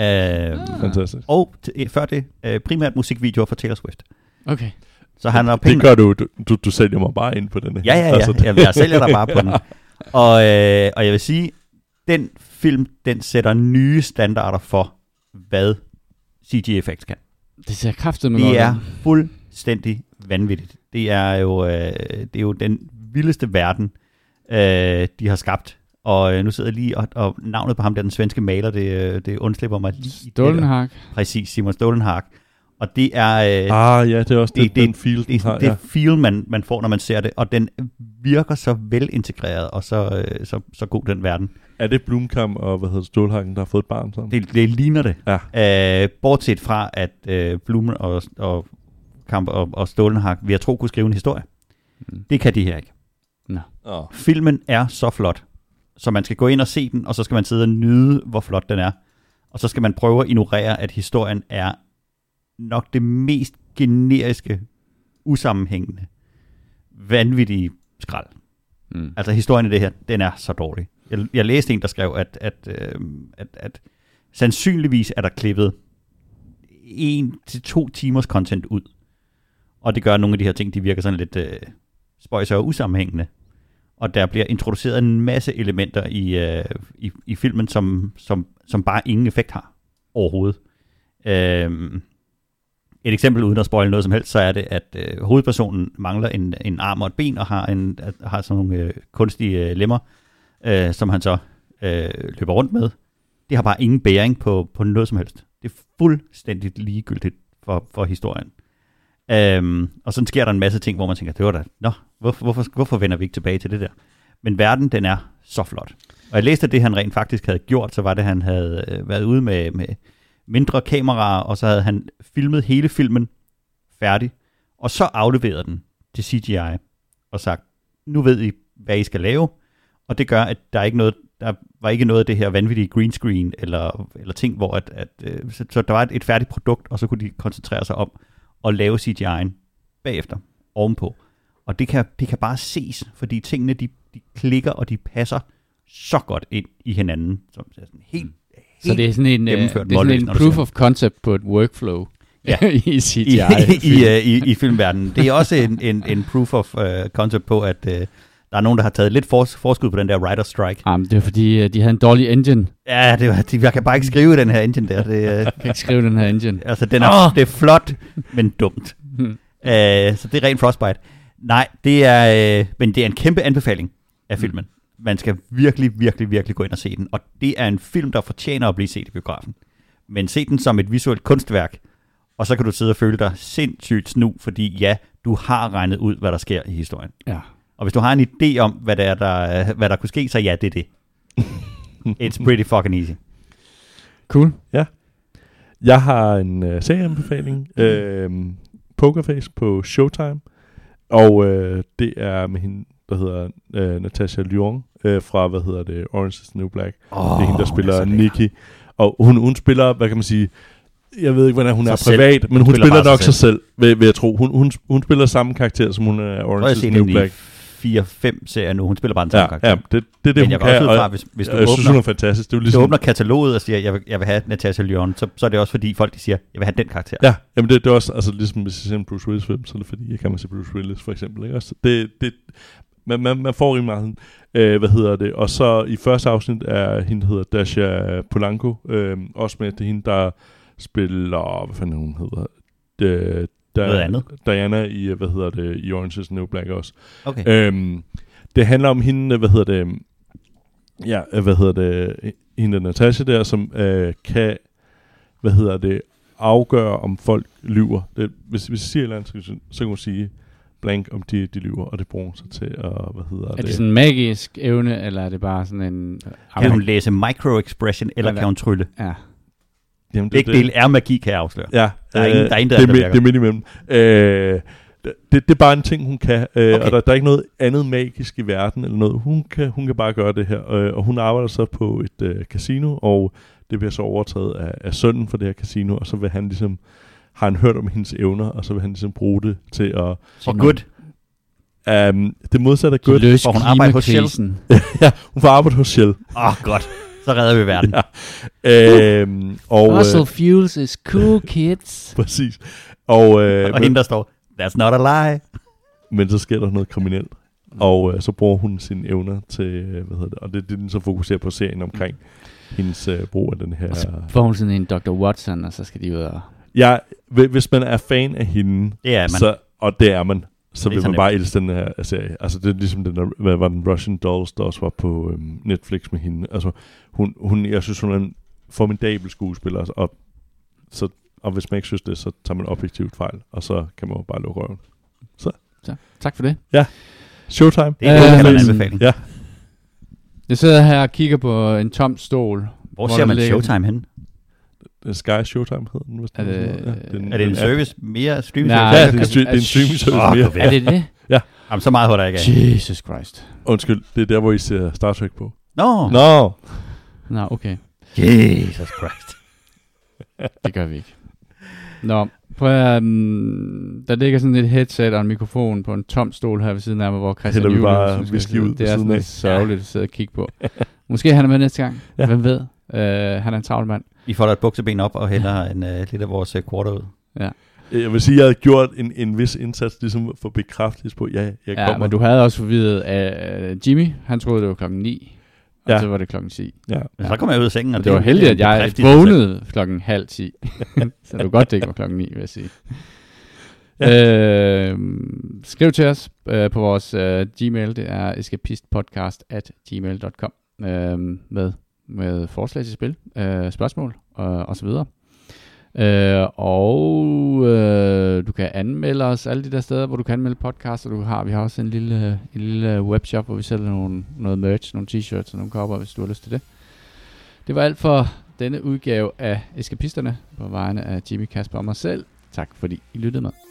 Øh, Fantastisk. og t- før det, øh, primært musikvideoer for Taylor Swift. Okay. Så han har Det penge. gør du, du, du, du sælger mig bare ind på den her. Ja, ja, ja. Altså, jeg, jeg sælger dig bare på den. Og, øh, og jeg vil sige, den film, den sætter nye standarder for, hvad CG-effects kan. Det ser kraftet med Det er fuldstændig vanvittigt. Det er jo, øh, det er jo den vildeste verden, øh, de har skabt. Og øh, nu sidder jeg lige, og, og navnet på ham der, den svenske maler, det, øh, det undslipper mig lige. Stålenhak. Præcis, Simon Stålenhag. Og det er... Øh, Ah, ja, det er også Det- det, det- den feel, det den har. det Ja. feel, man, man får, når man ser det, og den virker så velintegreret, og så, øh, så, så god den verden. Er det Blomkamp og hvad hedder det, Stålhagen, der har fået et barn sammen? Det, det ligner det. Ja. Øh, bortset fra, at øh, Blumen og, og Kamp og, og Stålenhag, vi har tro kunne skrive en historie. Mm. Det kan de her ikke. Oh. Filmen er så flot, så man skal gå ind og se den, og så skal man sidde og nyde, hvor flot den er. Og så skal man prøve at ignorere, at historien er nok det mest generiske, usammenhængende, vanvittige skrald. Mm. Altså historien i det her, den er så dårlig. Jeg, jeg læste en, der skrev, at, at, øh, at, at sandsynligvis er der klippet en til to timers content ud. Og det gør at nogle af de her ting, de virker sådan lidt øh, spøjser og usammenhængende. Og der bliver introduceret en masse elementer i, øh, i, i filmen, som, som, som bare ingen effekt har overhovedet. Øhm, et eksempel uden at spoile noget som helst, så er det, at øh, hovedpersonen mangler en, en arm og et ben, og har, en, har sådan nogle øh, kunstige øh, lemmer, øh, som han så øh, løber rundt med. Det har bare ingen bæring på, på noget som helst. Det er fuldstændig ligegyldigt for, for historien. Øhm, og sådan sker der en masse ting, hvor man tænker, det var da, nå, hvorfor, hvorfor, hvorfor vender vi ikke tilbage til det der? Men verden, den er så flot. Og jeg læste, at det han rent faktisk havde gjort, så var det, at han havde øh, været ude med, med mindre kameraer, og så havde han filmet hele filmen færdig, og så afleveret den til CGI, og sagt, nu ved I, hvad I skal lave, og det gør, at der er ikke noget, der var ikke noget af det her vanvittige green screen, eller, eller ting, hvor at, at øh, så, så der var et, et færdigt produkt, og så kunne de koncentrere sig om at lave CGI'en bagefter, ovenpå. Og det kan, det kan bare ses, fordi tingene, de, de klikker, og de passer så godt ind i hinanden, som er sådan helt, Så det er sådan en, uh, det er sådan en proof of concept på et workflow Ja. i CGI. i, i, uh, i, i filmverdenen. Det er også en, en, en proof of uh, concept på, at uh, der er nogen, der har taget lidt for, forskud på den der writer strike. Jamen, det er fordi, øh, de havde en dårlig engine. Ja, det var, de, jeg kan bare ikke skrive den her engine der. Det, uh, Jeg kan ikke skrive den her engine. altså, den er, oh. det er flot, men dumt. Hmm. Uh, så det er rent Frostbite. Nej, det er, uh, men det er en kæmpe anbefaling af filmen. Man skal virkelig, virkelig, virkelig gå ind og se den. Og det er en film, der fortjener at blive set i biografen. Men se den som et visuelt kunstværk, og så kan du sidde og føle dig sindssygt snu, fordi ja, du har regnet ud, hvad der sker i historien. Ja. Og hvis du har en idé om, hvad, det er, der, hvad der kunne ske, så ja, det er det. It's pretty fucking easy. Cool. Jeg har en uh, serieanbefaling. Uh, Pokerface på Showtime. Og uh, det er med hende, der hedder øh, Natasha Lyon, øh, fra, hvad hedder det, Orange is the New Black. Oh, det er hende, der spiller Nikki. Og hun, hun spiller, hvad kan man sige, jeg ved ikke, hvordan hun Sig er selv. privat, men hun, Hun spiller spiller nok sig sig selv, vil, vil jeg tro. Hun, hun, hun spiller samme karakter, som hun er Orange is the New hende i Black. 4-5 serier nu. Hun spiller bare en samme Ja, karakter. ja, det, det er det, Men hun jeg kan. også fra, hvis, hvis du jeg synes, hun åbner, er fantastisk. Det er hvis du ligesom, åbner kataloget og siger, jeg vil, jeg vil have Natasha Lyon, så, så er det også fordi folk de siger, jeg vil have den karakter. Ja, jamen det, det er også, altså ligesom hvis jeg ser en Bruce Willis film, så er det fordi, jeg kan man se Bruce Willis for eksempel, ikke? Også det, det, man, man, man får rimelig meget, øh, hvad hedder det, og så i første afsnit er hende, der hedder Dasha Polanco, øh, også med, det hende, der spiller, hvad fanden hun hedder, det, der, Noget andet. Diana i, hvad hedder det, i Orange is the New Black også. Okay. Øhm, det handler om hende, hvad hedder det, ja, øh, hvad hedder det, hende Natasha der, som øh, kan, hvad hedder det, afgøre, om folk lyver. Det, hvis, hvis jeg siger et eller andet, så, så kan hun sige blank, om de, de lyver, og det bruger hun så til at, hvad hedder Er det? det sådan en magisk evne, eller er det bare sådan en... Kan hun læse micro-expression, eller Eller- kan hun trylle? Ja. Jamen, Begge dele er magi, kan jeg afsløre. Ja, Der er ingen- der er ingen, der- det, er der det er midt imellem. Øh, det, det er bare en ting, hun kan, øh, Okay. og der, der er ikke noget andet magisk i verden eller noget. Hun kan, hun kan bare gøre det her, øh, og hun arbejder så på et øh, casino, og det bliver så overtaget af, af sønnen for det her casino, og så vil han ligesom, har han hørt om hendes evner, og så vil han ligesom bruge det til at... For good. Um, det modsatte er godt. Løs hun arbejde hos Shell? ja, hun får arbejde hos Shell. Åh, oh, godt. Så redder vi verden. Ja. Øhm, og, øh, Fossil fuels is cool, kids. præcis. Og, øh, Og men- hende, der står, that's not a lie. men så sker der noget kriminelt. Og øh, så bruger hun sine evner til, øh, hvad hedder det, og det er det, den så fokuserer på serien omkring hendes øh, brug af den her... Og så får hun sådan en Dr. Watson, og så skal de ud og... Ja, hvi- hvis man er fan af hende, Det er man. så, og det er man, så Det vil så man nemt. bare elske den her serie. Altså det er ligesom den, der, hvad var den Russian Dolls, der også var på øhm, Netflix med hende. Altså hun, hun, jeg synes, hun er en formidabel skuespiller, og, så, og hvis man ikke synes det, så tager man objektivt fejl, og så kan man jo bare lukke røven. Så, tak for det. Showtime. Det er jo Øhm, en anbefaling. Ja, Jeg sidder her og kigger på en tom stol. Hvor hvor ser man ligger- Showtime henne? Sky Showtime hedder den. Hvis Er den det- ja, den, Er det en den service? Mere streaming Nej, Ja, service? det er, en stre- det er en streaming service mere. Er det det? Jamen, så meget holder jeg ikke af. Jesus Christ. Undskyld, det er der, hvor I ser Star Trek på. Nå, Nå, Nå, okay. Jesus Christ. Det gør vi ikke. Nå, prøv at, um, der ligger sådan et headset og en mikrofon på en tom stol her ved siden af mig, hvor Christian Hælder vi Juhl, bare som skal whisky sidde. ud Det er sådan lidt sørgeligt at sidde og kigge på. Måske han er med næste gang. Ja. Hvem ved? Uh, han er en travl mand. Vi folder et bukseben op og hælder en, uh, lidt af vores uh, quarter ud. jeg vil sige, at jeg havde gjort en, en vis indsats ligesom for bekræftelse på, ja, jeg Ja, kommer. men du havde også forvirret af uh, Jimmy. Han troede, det var klokken 9. Og Ja. så var det klokken 10. Ja. Men så kommer jeg ud af sengen. Og Og det var er heldigt, at jeg vågnede klokken halv 10. så det var godt, det ikke var klokken 9, vil jeg sige. Øh, skriv til os øh, på vores øh, Gmail. Det er escapistpodcast at gmail.com øh, med, med forslag til spil, øh, spørgsmål øh, og så videre. Øh, og øh, du kan anmelde os alle de der steder, hvor du kan anmelde podcasts, og du har, vi har også en lille, en lille webshop, hvor vi sælger nogle, noget merch, nogle t-shirts og nogle kopper, hvis du har lyst til det. Det var alt for denne udgave af Eskapisterne på vegne af Jimmy Kasper og mig selv. Tak fordi I lyttede med.